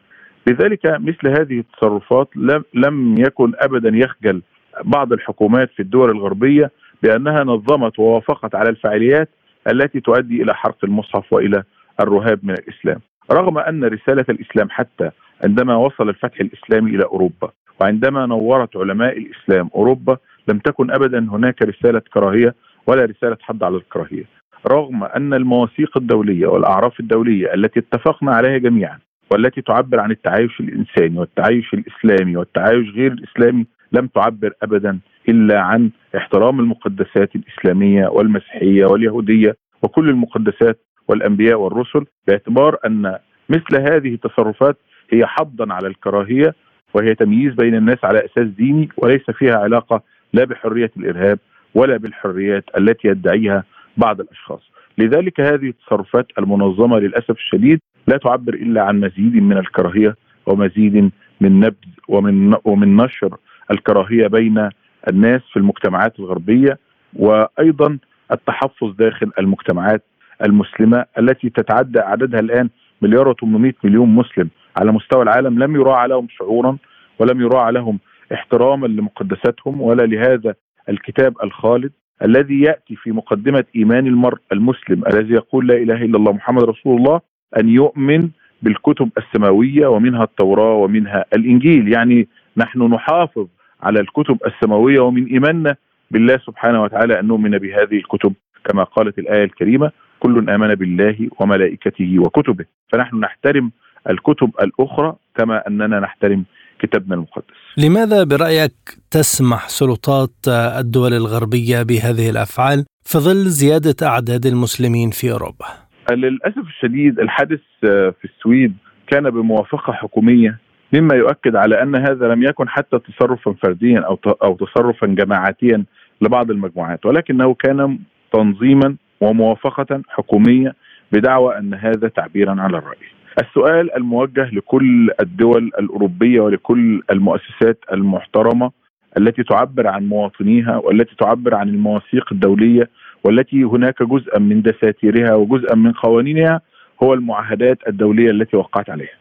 لذلك مثل هذه التصرفات لم يكن ابدا يخجل بعض الحكومات في الدول الغربية بأنها نظمت ووافقت على الفعاليات التي تؤدي إلى حرق المصحف وإلى الرهاب من الإسلام. رغم أن رسالة الإسلام حتى عندما وصل الفتح الإسلامي إلى أوروبا وعندما نورت علماء الإسلام أوروبا لم تكن ابدا هناك رسالة كراهية ولا رسالة حد على الكراهية. رغم أن المواثيق الدولية والأعراف الدولية التي اتفقنا عليها جميعا والتي تعبر عن التعايش الإنساني والتعايش الإسلامي والتعايش غير الإسلامي لم تعبر ابدا إلا عن احترام المقدسات الإسلامية والمسيحية واليهودية وكل المقدسات والأنبياء والرسل باعتبار أن مثل هذه التصرفات هي حضا على الكراهية وهي تمييز بين الناس على أساس ديني وليس فيها علاقة لا بحرية الإرهاب ولا بالحريات التي يدعيها بعض الأشخاص. لذلك هذه التصرفات المنظمة للأسف الشديد لا تعبر إلا عن مزيد من الكراهية ومزيد من نبذ ومن ومن نشر الكراهية بين الناس في المجتمعات الغربية وأيضا التحفظ داخل المجتمعات المسلمة التي تتعدى عددها الآن مليار و800 مليون مسلم على مستوى العالم لم يراعى لهم شعورا ولم يراعى لهم احتراما لمقدساتهم ولا لهذا الكتاب الخالد الذي يأتي في مقدمة إيمان المرء المسلم الذي يقول لا إله إلا الله محمد رسول الله أن يؤمن بالكتب السماوية ومنها التوراة ومنها الإنجيل. يعني نحن نحافظ على الكتب السماوية ومن إيماننا بالله سبحانه وتعالى أن نؤمن بهذه الكتب. كما قالت الآية الكريمة كل آمن بالله وملائكته وكتبه. فنحن نحترم الكتب الأخرى كما أننا نحترم كتابنا المقدس. لماذا برأيك تسمح سلطات الدول الغربية بهذه الأفعال في ظل زيادة أعداد المسلمين في أوروبا؟ للأسف الشديد الحادث في السويد كان بموافقة حكومية مما يؤكد على أن هذا لم يكن حتى تصرفا فرديا أو أو تصرفا جماعاتيا لبعض المجموعات ولكنه كان تنظيما وموافقة حكومية بدعوى أن هذا تعبيرا على الرأي. السؤال الموجه لكل الدول الأوروبية ولكل المؤسسات المحترمة التي تعبر عن مواطنيها والتي تعبر عن المواثيق الدولية والتي هناك جزءا من دساتيرها وجزءا من قوانينها هو المعاهدات الدولية التي وقعت عليها.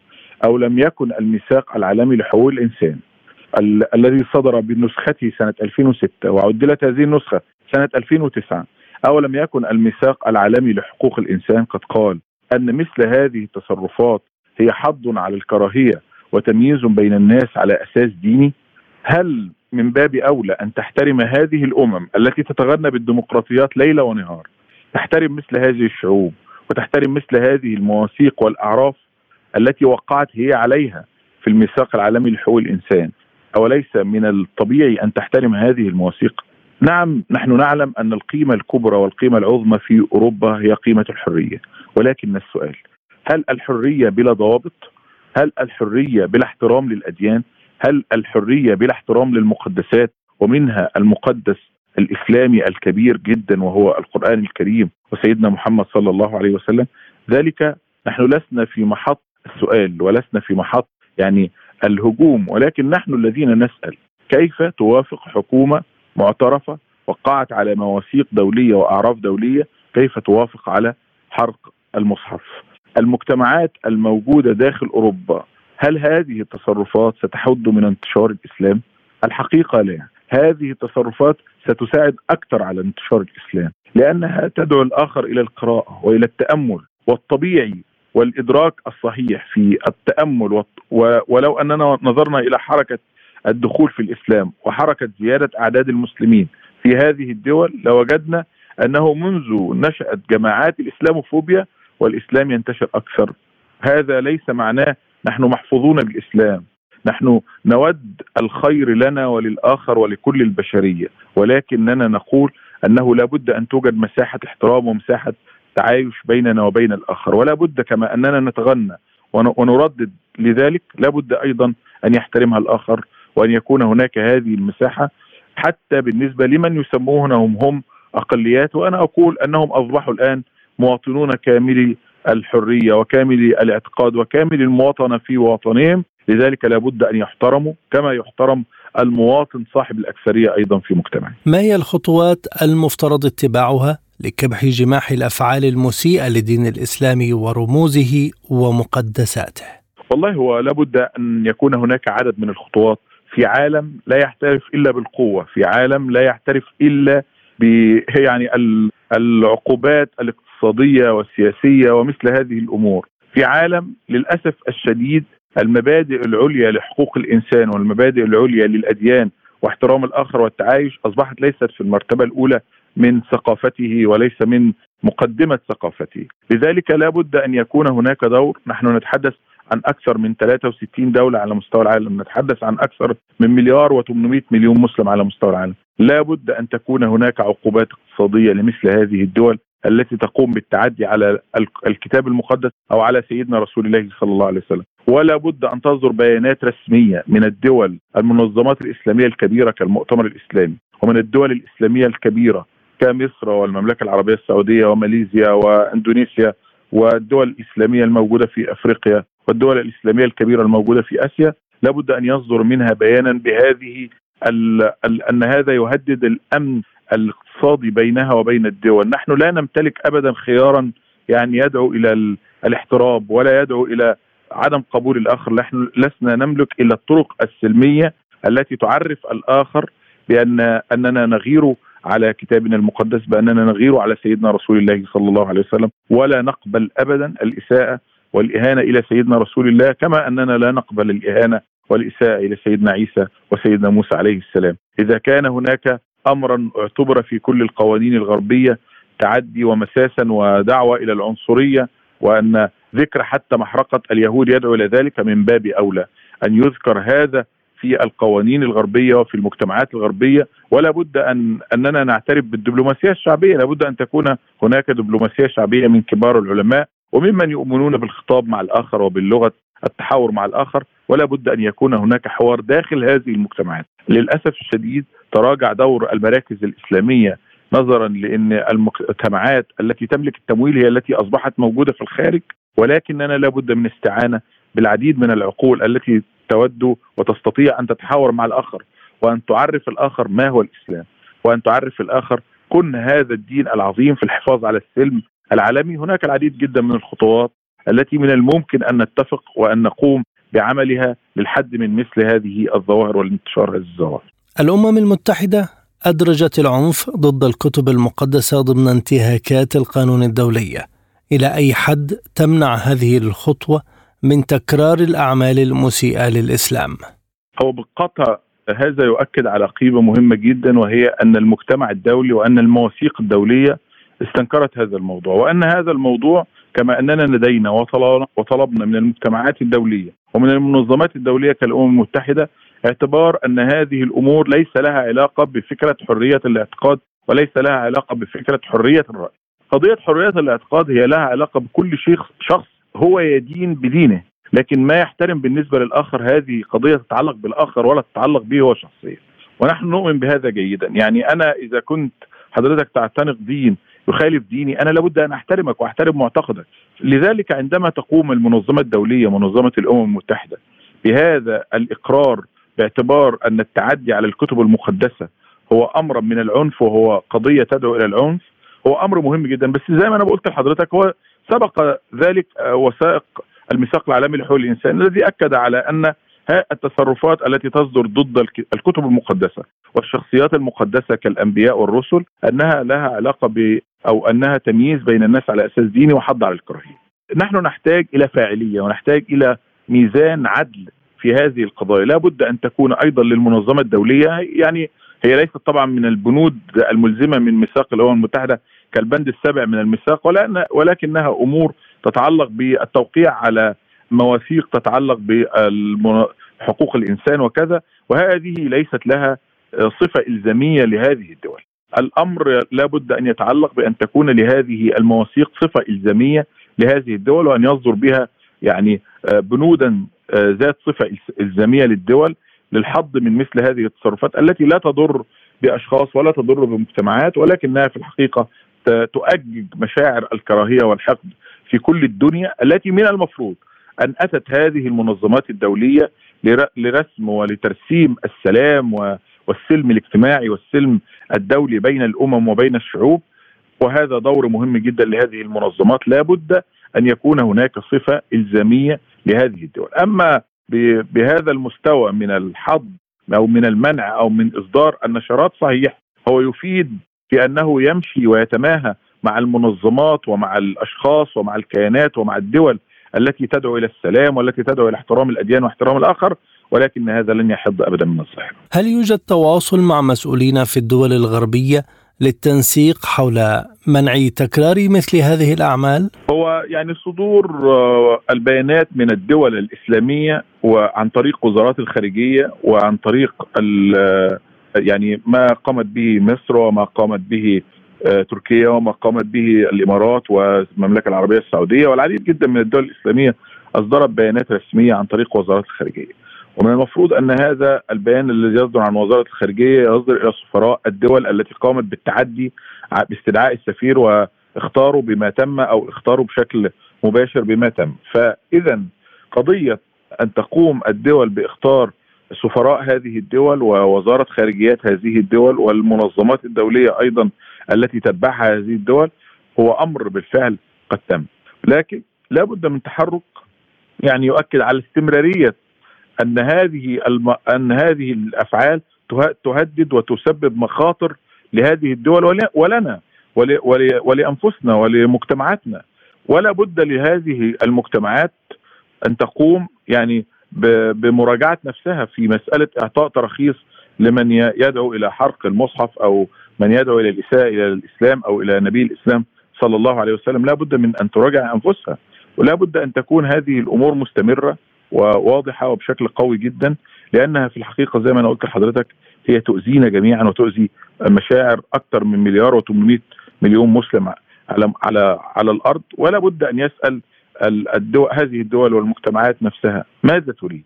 أو لم يكن الميثاق العالمي لحقوق الإنسان ال- الذي صدر بنسخته سنة 2006 وعدلت هذه النسخة سنة 2009 أو لم يكن الميثاق العالمي لحقوق الإنسان قد قال أن مثل هذه التصرفات هي حض على الكراهية وتمييز بين الناس على أساس ديني؟ هل من باب أولى أن تحترم هذه الأمم التي تتغنى بالديمقراطيات ليل ونهار؟ تحترم مثل هذه الشعوب وتحترم مثل هذه المواثيق والأعراف التي وقعت هي عليها في الميثاق العالمي لحقوق الإنسان؟ أوليس من الطبيعي أن تحترم هذه المواثيق؟ نعم نحن نعلم أن القيمة الكبرى والقيمة العظمى في أوروبا هي قيمة الحرية. ولكن السؤال هل الحرية بلا ضوابط؟ هل الحرية بلا احترام للأديان؟ هل الحرية بلا احترام للمقدسات؟ ومنها المقدس الإسلامي الكبير جدا وهو القرآن الكريم وسيدنا محمد صلى الله عليه وسلم. ذلك نحن لسنا في محط السؤال ولسنا في محط يعني الهجوم. ولكن نحن الذين نسأل كيف توافق حكومة معترفة وقعت على مواثيق دولية وأعراف دولية كيف توافق على حرق المصحف. المجتمعات الموجودة داخل أوروبا هل هذه التصرفات ستحد من انتشار الإسلام؟ الحقيقة لا. هذه التصرفات ستساعد أكثر على انتشار الإسلام لأنها تدعو الآخر إلى القراءة وإلى التأمل والطبيعي والإدراك الصحيح في التأمل ولو أننا نظرنا إلى حركة الدخول في الإسلام وحركة زيادة أعداد المسلمين في هذه الدول لوجدنا أنه منذ نشأت جماعات الإسلاموفوبيا والإسلام ينتشر أكثر. هذا ليس معناه نحن محفوظون بالإسلام. نحن نود الخير لنا وللآخر ولكل البشرية. ولكننا نقول أنه لابد أن توجد مساحة احترام ومساحة تعايش بيننا وبين الآخر. ولا بد كما أننا نتغنى ونردد لذلك لابد أيضا أن يحترمها الآخر وأن يكون هناك هذه المساحة حتى بالنسبة لمن يسمونهم هم أقليات وأنا أقول أنهم أصبحوا الآن مواطنون كاملي الحرية وكامل الاعتقاد وكامل المواطنة في وطنهم لذلك لابد أن يحترموا كما يحترم المواطن صاحب الأكثرية أيضا في مجتمعه. ما هي الخطوات المفترض اتباعها لكبح جماح الأفعال المسيئة للدين الاسلامي ورموزه ومقدساته؟ والله هو لابد أن يكون هناك عدد من الخطوات في عالم لا يحترف إلا بالقوة، في عالم لا يحترف إلا ب يعني العقوبات الاقتصادية والسياسية ومثل هذه الأمور. في عالم للأسف الشديد المبادئ العليا لحقوق الإنسان والمبادئ العليا للأديان واحترام الآخر والتعايش أصبحت ليست في المرتبة الأولى من ثقافته وليس من مقدمة ثقافته، لذلك لا بد أن يكون هناك دور، نحن نتحدث عن أكثر من 63 دولة على مستوى العالم، نتحدث عن أكثر من مليار و800 مليون مسلم على مستوى العالم، لا بد أن تكون هناك عقوبات اقتصادية لمثل هذه الدول التي تقوم بالتعدي على الكتاب المقدس أو على سيدنا رسول الله صلى الله عليه وسلم. ولا بد أن تصدر بيانات رسمية من الدول المنظمات الإسلامية الكبيرة كالمؤتمر الإسلامي ومن الدول الإسلامية الكبيرة كمصر والمملكة العربية السعودية وماليزيا وإندونيسيا والدول الإسلامية الموجودة في أفريقيا. والدول الإسلامية الكبيرة الموجودة في آسيا لابد أن يصدر منها بيانا بهذه أن هذا يهدد الأمن الاقتصادي بينها وبين الدول، نحن لا نمتلك ابدا خيارا يعني يدعو إلى الاحتراب ولا يدعو إلى عدم قبول الآخر، نحن لسنا نملك إلا الطرق السلمية التي تعرف الآخر بان أننا نغير على كتابنا المقدس بأننا نغير على سيدنا رسول الله صلى الله عليه وسلم ولا نقبل ابدا الإساءة والإهانة إلى سيدنا رسول الله كما أننا لا نقبل الإهانة والإساءة إلى سيدنا عيسى وسيدنا موسى عليه السلام، إذا كان هناك امرا اعتبر في كل القوانين الغربية تعدي ومساسا ودعوة إلى العنصرية وأن ذكر حتى محرقة اليهود يدعو إلى ذلك من باب أولى. أن يذكر هذا في القوانين الغربية وفي المجتمعات الغربية. ولا بد أن أننا نعترف بالدبلوماسية الشعبية. لابد أن تكون هناك دبلوماسية شعبية من كبار العلماء. وممن يؤمنون بالخطاب مع الآخر وباللغة التحاور مع الآخر ولا بد أن يكون هناك حوار داخل هذه المجتمعات. للأسف الشديد تراجع دور المراكز الإسلامية نظرا لأن المجتمعات التي تملك التمويل هي التي أصبحت موجودة في الخارج ولكننا لابد من استعانة بالعديد من العقول التي تود وتستطيع أن تتحاور مع الآخر وأن تعرف الآخر ما هو الإسلام وأن تعرف الآخر كن هذا الدين العظيم في الحفاظ على السلم العالمي هناك العديد جدا من الخطوات التي من الممكن أن نتفق وأن نقوم بعملها للحد من مثل هذه الظواهر والانتشار هذه الظواهر. الأمم المتحدة أدرجت العنف ضد الكتب المقدسة ضمن انتهاكات القانون الدوليه. إلى أي حد تمنع هذه الخطوة من تكرار الأعمال المسيئة للإسلام؟ هو بالقطع هذا يؤكد على قيمة مهمة جدا وهي أن المجتمع الدولي وأن المواثيق الدولية استنكرت هذا الموضوع وأن هذا الموضوع كما أننا لدينا وطلبنا من المجتمعات الدولية ومن المنظمات الدولية كالأمم المتحدة اعتبار أن هذه الأمور ليس لها علاقة بفكرة حرية الاعتقاد وليس لها علاقة بفكرة حرية الرأي. قضية حرية الاعتقاد هي لها علاقة بكل شخص شخص هو يدين بدينه لكن ما يحترم بالنسبة للآخر هذه قضية تتعلق بالآخر ولا تتعلق به هو شخصيا. ونحن نؤمن بهذا جيدا، يعني أنا إذا كنت حضرتك تعتنق دين يخالف ديني أنا لابد أن أحترمك وأحترم معتقدك. لذلك عندما تقوم المنظمة الدولية منظمة الأمم المتحدة بهذا الإقرار باعتبار أن التعدي على الكتب المقدسة هو أمر من العنف وهو قضية تدعو إلى العنف هو أمر مهم جدا. بس زي ما أنا قلت لحضرتك هو سبق ذلك وثائق الميثاق العالمي لحقوق الإنسان الذي أكد على أن التصرفات التي تصدر ضد الكتب المقدسة والشخصيات المقدسة كالأنبياء والرسل أنها لها علاقة أو أنها تمييز بين الناس على أساس ديني وحض على الكراهية. نحن نحتاج إلى فاعلية ونحتاج إلى ميزان عدل في هذه القضايا، لا بد أن تكون أيضا للمنظمة الدولية يعني هي ليست طبعا من البنود الملزمة من ميثاق الأمم المتحدة كالبند السابع من الميثاق ولكنها أمور تتعلق بالتوقيع على مواثيق تتعلق بحقوق الإنسان وكذا وهذه ليست لها صفة إلزامية لهذه الدول. الأمر لابد أن يتعلق بأن تكون لهذه المواثيق صفة إلزامية لهذه الدول وأن يصدر بها يعني بنودا ذات صفة إلزامية للدول للحظ من مثل هذه التصرفات التي لا تضر بأشخاص ولا تضر بمجتمعات ولكنها في الحقيقة تؤجج مشاعر الكراهية والحقد في كل الدنيا التي من المفروض أن أتت هذه المنظمات الدولية لرسم ولترسيم السلام والسلم الاجتماعي والسلم الدولي بين الأمم وبين الشعوب وهذا دور مهم جدا لهذه المنظمات. لابد أن يكون هناك صفة إلزامية لهذه الدول. أما بهذا المستوى من الحظ أو من المنع أو من إصدار النشرات صحيح هو يفيد في أنه يمشي ويتماهى مع المنظمات ومع الأشخاص ومع الكيانات ومع الدول التي تدعو إلى السلام والتي تدعو إلى احترام الأديان واحترام الآخر. ولكن هذا لن يحض أبدا من الصحه. هل يوجد تواصل مع مسؤولين في الدول الغربية للتنسيق حول منع تكرار مثل هذه الأعمال؟ هو يعني صدور البيانات من الدول الإسلامية وعن طريق وزارات الخارجية وعن طريق يعني ما قامت به مصر وما قامت به تركيا وما قامت به الإمارات والمملكة العربية السعودية والعديد جدا من الدول الإسلامية أصدرت بيانات رسمية عن طريق وزارات الخارجية. ومن المفروض أن هذا البيان الذي يصدر عن وزارة الخارجية يصدر إلى سفراء الدول التي قامت بالتعدي باستدعاء السفير واختاروا بما تم أو اختاروا بشكل مباشر بما تم، فإذا قضية أن تقوم الدول باختار سفراء هذه الدول ووزارة خارجيات هذه الدول والمنظمات الدولية أيضا التي تتبعها هذه الدول هو أمر بالفعل قد تم. لكن لا بد من تحرك يعني يؤكد على استمرارية أن هذه الم... أن هذه الأفعال تهدد وتسبب مخاطر لهذه الدول ول... ولنا ول... ول... ولأنفسنا ولمجتمعاتنا. ولا بد لهذه المجتمعات أن تقوم يعني ب... بمراجعة نفسها في مسألة إعطاء تراخيص لمن يدعو إلى حرق المصحف أو من يدعو إلى الإساءة إلى الإسلام أو إلى نبي الإسلام صلى الله عليه وسلم. لا بد من أن تراجع أنفسها ولا بد أن تكون هذه الأمور مستمرة وواضحة وبشكل قوي جدا لأنها في الحقيقة زي ما أنا قلت لحضرتك هي تؤذينا جميعا وتؤذي مشاعر أكثر من مليار و800 مليون مسلم على على على الأرض ولا بد أن يسأل الدول هذه الدول والمجتمعات نفسها ماذا تريد؟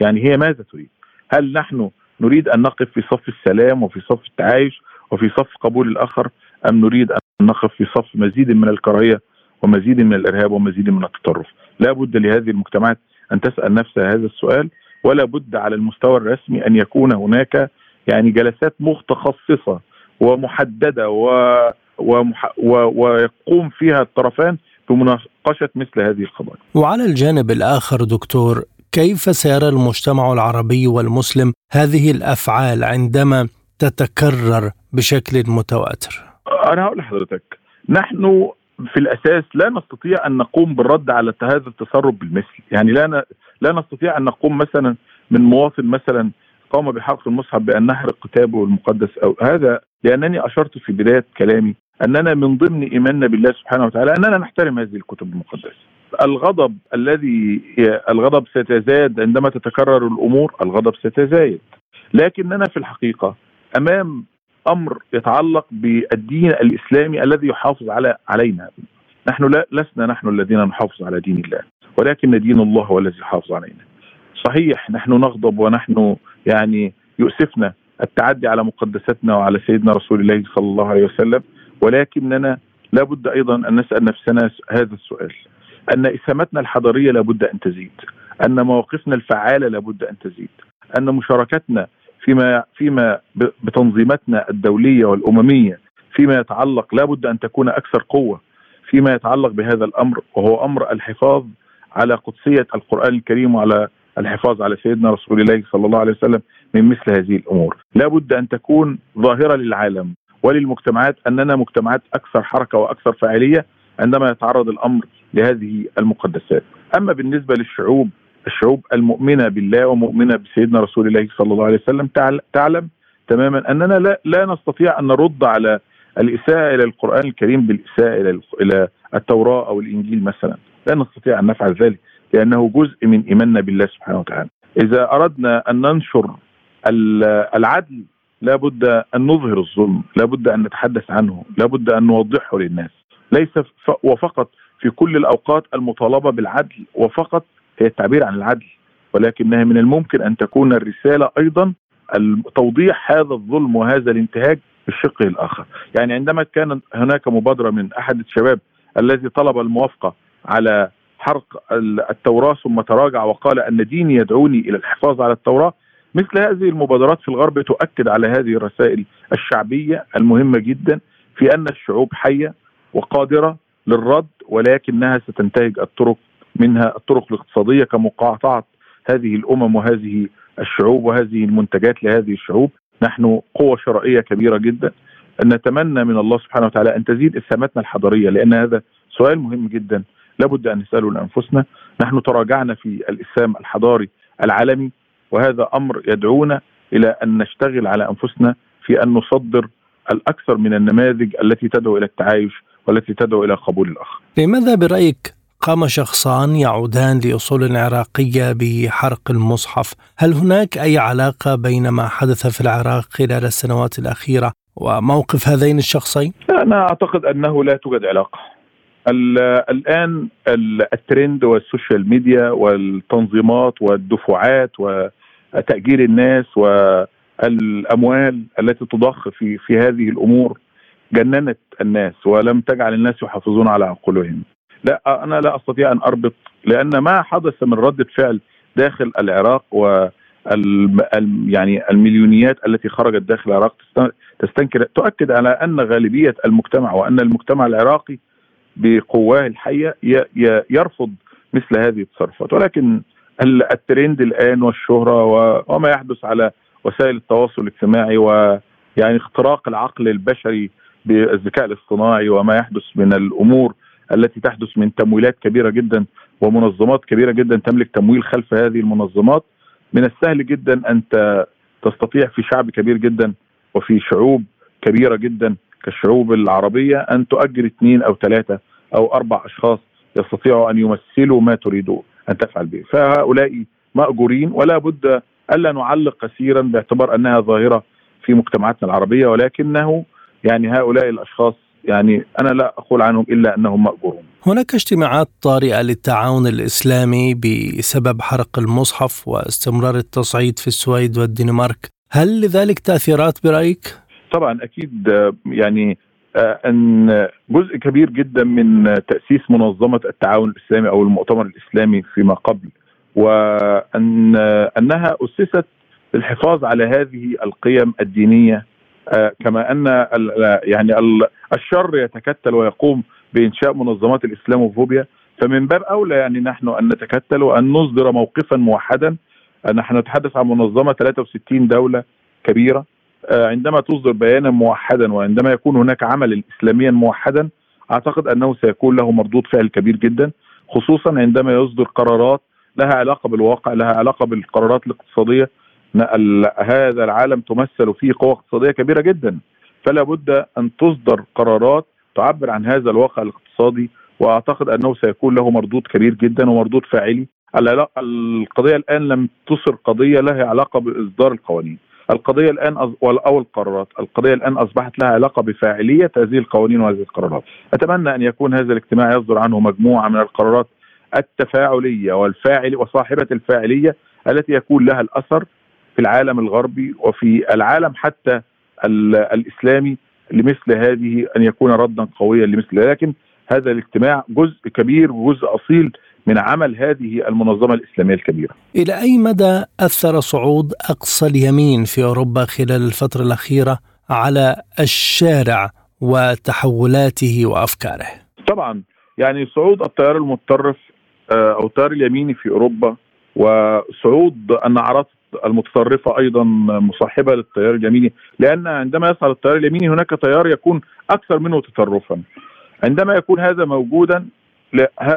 يعني هي ماذا تريد؟ هل نحن نريد أن نقف في صف السلام وفي صف التعايش وفي صف قبول الآخر أم نريد أن نقف في صف مزيد من الكراهية ومزيد من الإرهاب ومزيد من التطرف؟ لا بد لهذه المجتمعات أن تسأل نفسها هذا السؤال ولا بد على المستوى الرسمي أن يكون هناك يعني جلسات متخصصة ومحددة و ومح... و... ويقوم فيها الطرفان بمناقشة مثل هذه القضايا. وعلى الجانب الآخر دكتور كيف سيرى المجتمع العربي والمسلم هذه الأفعال عندما تتكرر بشكل متواتر؟ أنا هقول لحضرتك نحن في الأساس لا نستطيع أن نقوم بالرد على هذا التصرف بالمثل، يعني لا. لا نستطيع أن نقوم مثلا من مواطن مثلا قام بحرق المصحف بأن نحرق كتابه المقدس أو هذا لأنني أشرت في بداية كلامي أننا من ضمن إيماننا بالله سبحانه وتعالى أننا نحترم هذه الكتب المقدسة. الغضب الذي الغضب سيتزايد عندما تتكرر الأمور، الغضب سيتزايد. لكننا في الحقيقة أمام أمر يتعلق بالدين الإسلامي الذي يحافظ على علينا. نحن لا لسنا نحن الذين نحافظ على دين الله، ولكن دين الله هو الذي يحافظ علينا. صحيح نحن نغضب ونحن يعني يؤسفنا التعدي على مقدساتنا وعلى سيدنا رسول الله صلى الله عليه وسلم ولكننا لابد أيضا أن نسأل نفسنا هذا السؤال أن اسهاماتنا الحضارية لابد أن تزيد أن مواقفنا الفعالة لابد أن تزيد أن مشاركتنا فيما فيما بتنظيماتنا الدولية والأممية فيما يتعلق لابد أن تكون أكثر قوة فيما يتعلق بهذا الأمر وهو أمر الحفاظ على قدسية القرآن الكريم وعلى الحفاظ على سيدنا رسول الله صلى الله عليه وسلم من مثل هذه الأمور، لابد أن تكون ظاهرة للعالم وللمجتمعات أننا مجتمعات أكثر حركة وأكثر فاعلية عندما يتعرض الأمر لهذه المقدسات. أما بالنسبة للشعوب الشعوب المؤمنة بالله ومؤمنة بسيدنا رسول الله صلى الله عليه وسلم تعلم تماما أننا لا, لا نستطيع أن نرد على الإساءة إلى القرآن الكريم بالإساءة إلى إلى التوراة أو الإنجيل مثلا، لا نستطيع أن نفعل ذلك لأنه جزء من إيماننا بالله سبحانه وتعالى. إذا أردنا أن ننشر العدل لابد أن نظهر الظلم، لابد أن نتحدث عنه، لابد أن نوضحه للناس، ليس وفقط في كل الأوقات المطالبة بالعدل وفقط هي التعبير عن العدل، ولكنها من الممكن أن تكون الرسالة أيضا توضيح هذا الظلم وهذا الانتهاك بالشق الآخر، يعني عندما كان هناك مبادرة من أحد الشباب الذي طلب الموافقة على حرق التوراة ثم تراجع وقال أن ديني يدعوني إلى الحفاظ على التوراة مثل هذه المبادرات في الغرب تؤكد على هذه الرسائل الشعبية المهمة جدا في أن الشعوب حية وقادرة للرد ولكنها ستنتهج الطرق منها الطرق الاقتصادية كمقاطعة هذه الأمم وهذه الشعوب وهذه المنتجات لهذه الشعوب. نحن قوة شرائية كبيرة جدا. نتمنى من الله سبحانه وتعالى أن تزيد إسهاماتنا الحضاريه لأن هذا سؤال مهم جدا. لابد أن نسأله لأنفسنا. نحن تراجعنا في الاسلام الحضاري العالمي وهذا أمر يدعونا إلى أن نشتغل على أنفسنا في أن نصدر الأكثر من النماذج التي تدعو إلى التعايش والتي تدعو إلى قبول الآخر. لماذا برأيك؟ قام شخصان يعودان لأصول عراقية بحرق المصحف، هل هناك أي علاقة بين ما حدث في العراق خلال السنوات الأخيرة وموقف هذين الشخصين؟ أنا أعتقد أنه لا توجد علاقة. الآن ال trend وال social media والتنظيمات والدفعات وتأجير الناس والأموال التي تضخ في في هذه الأمور جننت الناس ولم تجعل الناس يحافظون على عقولهم. لا أنا لا أستطيع أن أربط لأن ما حدث من رده فعل داخل العراق و يعني المليونيات التي خرجت داخل العراق تستنكر. تؤكد على أن غالبية المجتمع وأن المجتمع العراقي بقواه الحية يرفض مثل هذه التصرفات. ولكن الترند الآن والشهرة وما يحدث على وسائل التواصل الاجتماعي ويعني اختراق العقل البشري بالذكاء الاصطناعي وما يحدث من الأمور التي تحدث من تمويلات كبيرة جدا ومنظمات كبيرة جدا تملك تمويل خلف هذه المنظمات. من السهل جدا أن تستطيع في شعب كبير جدا وفي شعوب كبيرة جدا كالشعوب العربية أن تؤجر اثنين أو ثلاثة أو أربع أشخاص يستطيعوا أن يمثلوا ما تريد أن تفعل به. فهؤلاء مأجورين ولا بد ألا نعلق كثيرا باعتبار أنها ظاهرة في مجتمعاتنا العربية ولكنه يعني هؤلاء الأشخاص يعني أنا لا أقول عنهم إلا أنهم مأجورون. هناك اجتماعات طارئة للتعاون الإسلامي بسبب حرق المصحف واستمرار التصعيد في السويد والدنمارك، هل لذلك تأثيرات برأيك؟ طبعا أكيد يعني آه، أن جزء كبير جدا من تأسيس منظمة التعاون الإسلامي أو المؤتمر الإسلامي فيما قبل وأن أنها أسست للحفاظ على هذه القيم الدينية آه، كما أن يعني الشر يتكتل ويقوم بإنشاء منظمات الإسلاموفوبيا. فمن باب أولى يعني نحن أن نتكتل وأن نصدر موقفا موحدا. نحن نتحدث عن منظمة 63 دولة كبيرة. آه، عندما تصدر بيانا موحدا وعندما يكون هناك عمل اسلاميا موحدا أعتقد أنه سيكون له مردود فعل كبير جدا. خصوصا عندما يصدر قرارات لها علاقة بالواقع لها علاقة بالقرارات الاقتصادية. هذا العالم تمثل فيه قوى اقتصادية كبيرة جدا. فلا بد أن تصدر قرارات تعبر عن هذا الواقع الاقتصادي وأعتقد أنه سيكون له مردود كبير جدا ومردود فاعلي. القضية الآن لم تصر قضية لها علاقة بإصدار القوانين. القضية الآن أو القرارات. القضية الآن أصبحت لها علاقة بفاعلية هذه القوانين وهذه القرارات. أتمنى أن يكون هذا الاجتماع يصدر عنه مجموعة من القرارات التفاعلية والفاعل وصاحبة الفاعلية التي يكون لها الأثر في العالم الغربي وفي العالم حتى الإسلامي لمثل هذه أن يكون ردا قويا لمثل لكن هذا الاجتماع جزء كبير وجزء أصيل من عمل هذه المنظمة الإسلامية الكبيرة. إلى أي مدى أثر صعود أقصى اليمين في أوروبا خلال الفترة الأخيرة على الشارع وتحولاته وأفكاره؟ طبعا يعني صعود التيار المتطرف آه، أو التيار اليميني في أوروبا وصعود النعرات المتطرفه أيضا مصاحبة للتيار اليميني لأن عندما يصعد التيار اليميني هناك تيار يكون أكثر منه تطرفا. عندما يكون هذا موجودا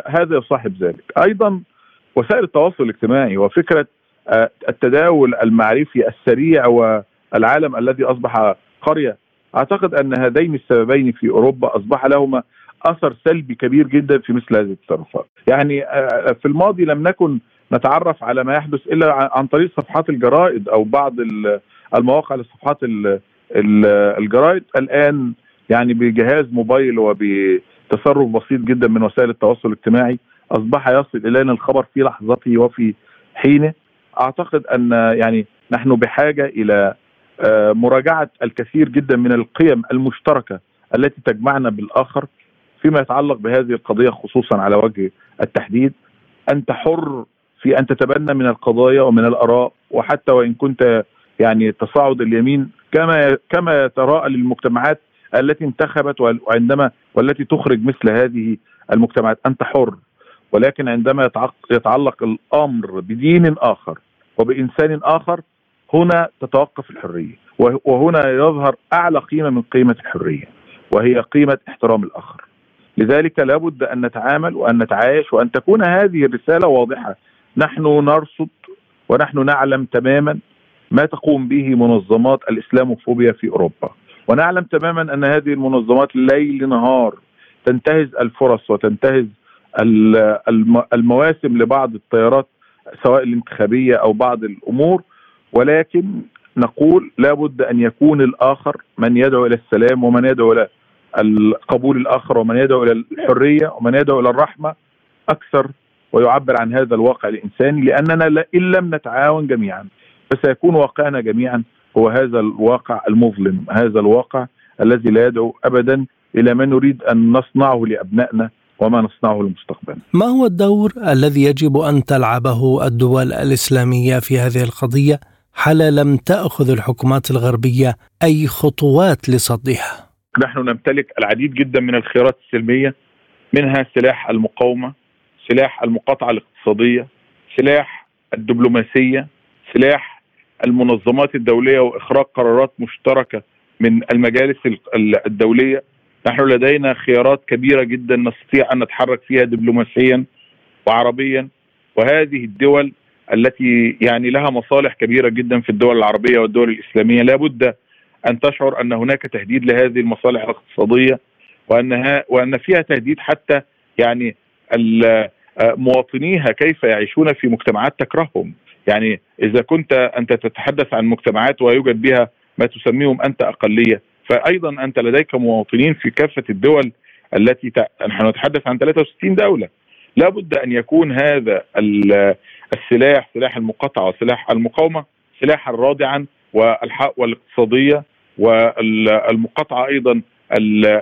هذا يصاحب ذلك. أيضا وسائل التواصل الاجتماعي وفكرة آه، التداول المعرفي السريع والعالم الذي أصبح قرية أعتقد أن هذين السببين في أوروبا أصبح لهما أثر سلبي كبير جدا في مثل هذه التصرفات. يعني آه، في الماضي لم نكن نتعرف على ما يحدث إلا عن طريق صفحات الجرائد أو بعض المواقع لصفحات الجرائد. الآن يعني بجهاز موبايل وبتصرف بسيط جدا من وسائل التواصل الاجتماعي أصبح يصل إلينا الخبر في لحظته وفي حينه. أعتقد أن يعني نحن بحاجة إلى آه، مراجعة الكثير جدا من القيم المشتركة التي تجمعنا بالآخر فيما يتعلق بهذه القضية خصوصا على وجه التحديد. أنت حر في أن تتبنى من القضايا ومن الآراء وحتى وإن كنت يعني تصاعد اليمين كما كما يتراءى للمجتمعات التي انتخبت وعندما والتي تخرج مثل هذه المجتمعات. أنت حر ولكن عندما يتعلق الأمر بدين آخر وبإنسان آخر هنا تتوقف الحرية وهنا يظهر أعلى قيمة من قيمة الحرية وهي قيمة احترام الآخر. لذلك لابد أن نتعامل وأن نتعايش وأن تكون هذه الرسالة واضحة. نحن نرصد ونحن نعلم تماما ما تقوم به منظمات الإسلاموفوبيا في أوروبا. ونعلم تماما أن هذه المنظمات ليل نهار تنتهز الفرص وتنتهز المواسم لبعض التيارات سواء الانتخابية أو بعض الأمور. ولكن نقول لابد أن يكون الآخر من يدعو إلى السلام ومن يدعو إلى قبول الآخر ومن يدعو إلى الحرية ومن يدعو إلى الرحمة أكثر ويعبر عن هذا الواقع الإنساني لأننا إن لم نتعاون جميعا فسيكون واقعنا جميعا هو هذا الواقع المظلم هذا الواقع الذي لا يدعو ابدا إلى ما نريد أن نصنعه لأبنائنا وما نصنعه لمستقبلنا. ما هو الدور الذي يجب أن تلعبه الدول الإسلامية في هذه القضية حال لم تأخذ الحكومات الغربية أي خطوات لصدها؟ نحن نمتلك العديد جدا من الخيارات السلمية منها سلاح المقاومة، سلاح المقاطعة الاقتصادية، سلاح الدبلوماسية، سلاح المنظمات الدولية وإخراج قرارات مشتركة من المجالس الدولية. نحن لدينا خيارات كبيرة جدا نستطيع أن نتحرك فيها دبلوماسيا وعربيا. وهذه الدول التي يعني لها مصالح كبيرة جدا في الدول العربية والدول الإسلامية. لابد أن تشعر أن هناك تهديد لهذه المصالح الاقتصادية وانها وأن فيها تهديد حتى يعني مواطنيها كيف يعيشون في مجتمعات تكرههم. يعني إذا كنت أنت تتحدث عن مجتمعات ويوجد بها ما تسميهم أنت أقلية فايضا أنت لديك مواطنين في كافة الدول التي ت... نحن نتحدث عن 63 دولة. لابد أن يكون هذا السلاح سلاح المقاطعة وسلاح المقاومة سلاحا رادعا والحق والاقتصادية والمقاطعة أيضا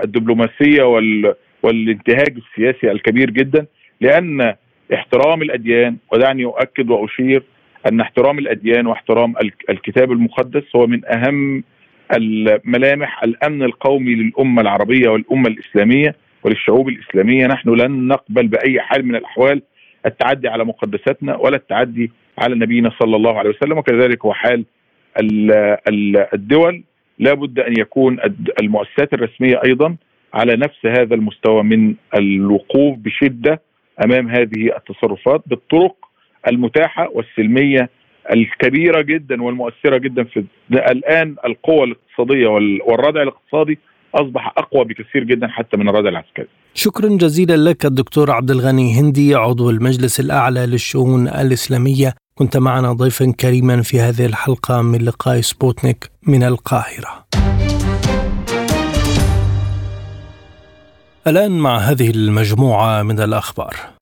الدبلوماسية وال... والانتهاج السياسي الكبير جدا. لأن احترام الأديان ودعني أؤكد وأشير أن احترام الأديان واحترام الكتاب المقدس هو من أهم الملامح الأمن القومي للأمة العربية والأمة الإسلامية وللشعوب الإسلامية. نحن لن نقبل بأي حال من الأحوال التعدي على مقدساتنا ولا التعدي على نبينا صلى الله عليه وسلم. وكذلك هو حال الدول. لا بد أن يكون المؤسسات الرسمية أيضا على نفس هذا المستوى من الوقوف بشدة أمام هذه التصرفات بالطرق المتاحة والسلمية الكبيرة جدا والمؤثرة جدا في الآن القوى الاقتصادية والردع الاقتصادي أصبح أقوى بكثير جدا حتى من الردع العسكري. شكرا جزيلا لك الدكتور عبد الغني هندي عضو المجلس الأعلى للشؤون الإسلامية كنت معنا ضيفا كريما في هذه الحلقة من لقاء سبوتنيك من القاهرة. الآن مع هذه المجموعة من الأخبار.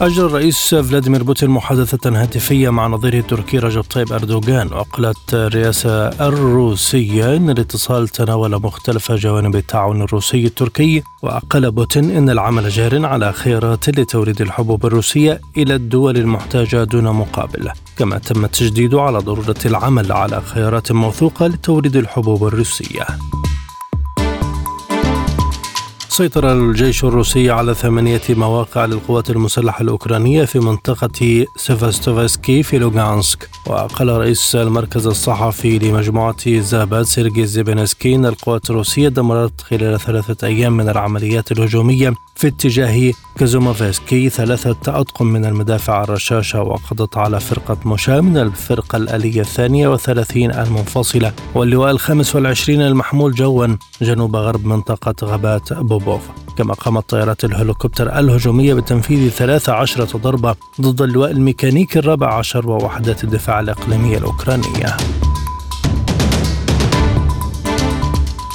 أجرى الرئيس فلاديمير بوتين محادثة هاتفية مع نظيره التركي رجب طيب أردوغان. وقالت الرئاسة الروسية أن الاتصال تناول مختلف جوانب التعاون الروسي التركي وقال بوتين أن العمل جار على خيارات لتوريد الحبوب الروسية إلى الدول المحتاجة دون مقابل. كما تم التشديد على ضرورة العمل على خيارات موثوقة لتوريد الحبوب الروسية. سيطر الجيش الروسي على ثمانية مواقع للقوات المسلحة الأوكرانية في منطقة سيفاستوفسكي في لوغانسك. وقال رئيس المركز الصحفي لمجموعة زاباد سيرجي زيبينسكي أن القوات الروسية دمرت خلال ثلاثة أيام من العمليات الهجومية في اتجاه كازوموفسكي ثلاثة أطقم من المدافع الرشاشة وقضت على فرقة مشاة من الفرقة الآلية الثانية وثلاثين المنفصلة. واللواء الخامس والعشرين المحمول جوا جنوب غرب منطقة غابات بوبوف. كما قامت طيارات الهليكوبتر الهجومية بتنفيذ 13 ضربة ضد اللواء الميكانيكي الرابع عشر ووحدات الدفاع الإقليمية الأوكرانية.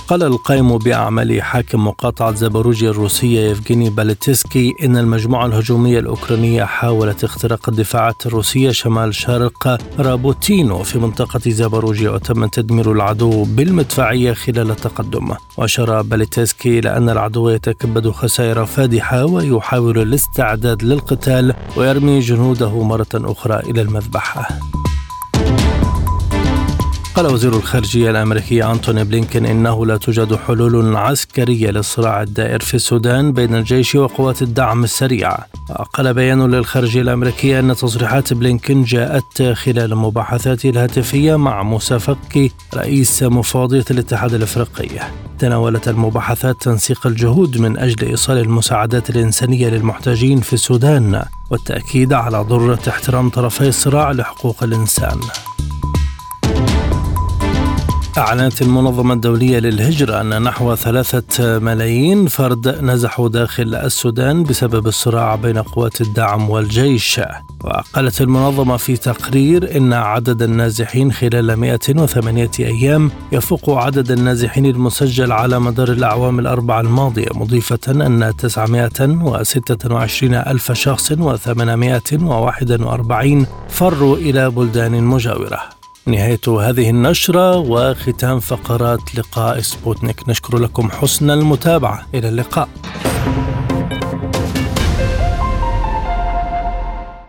قال القائم بأعمال حاكم مقاطعة زاباروجيا الروسية يفغيني باليتسكي إن المجموعة الهجومية الأوكرانية حاولت اختراق الدفاعات الروسية شمال شرق رابوتينو في منطقة زاباروجيا وتم تدمير العدو بالمدفعية خلال التقدم. وأشار باليتسكي إلى أن العدو يتكبد خسائر فادحة ويحاول الاستعداد للقتال ويرمي جنوده مرة أخرى إلى المذبحة. قال وزير الخارجية الأمريكي أنتوني بلينكين إنه لا توجد حلول عسكرية للصراع الدائر في السودان بين الجيش وقوات الدعم السريع. قال بيان للخارجية الأمريكية أن تصريحات بلينكين جاءت خلال المباحثات الهاتفية مع موسى فكي رئيس مفوضية الاتحاد الأفريقي. تناولت المباحثات تنسيق الجهود من أجل إيصال المساعدات الإنسانية للمحتاجين في السودان والتأكيد على ضرورة احترام طرفي الصراع لحقوق الإنسان. أعلنت المنظمة الدولية للهجرة أن نحو ثلاثة ملايين فرد نزحوا داخل السودان بسبب الصراع بين قوات الدعم والجيش. وقالت المنظمة في تقرير إن عدد النازحين خلال 108 أيام يفوق عدد النازحين المسجل على مدار الأعوام الأربع الماضية مضيفة أن 926 ألف شخص و841 فروا إلى بلدان مجاورة. نهاية هذه النشرة وختام فقرات لقاء سبوتنيك. نشكر لكم حسن المتابعة. إلى اللقاء.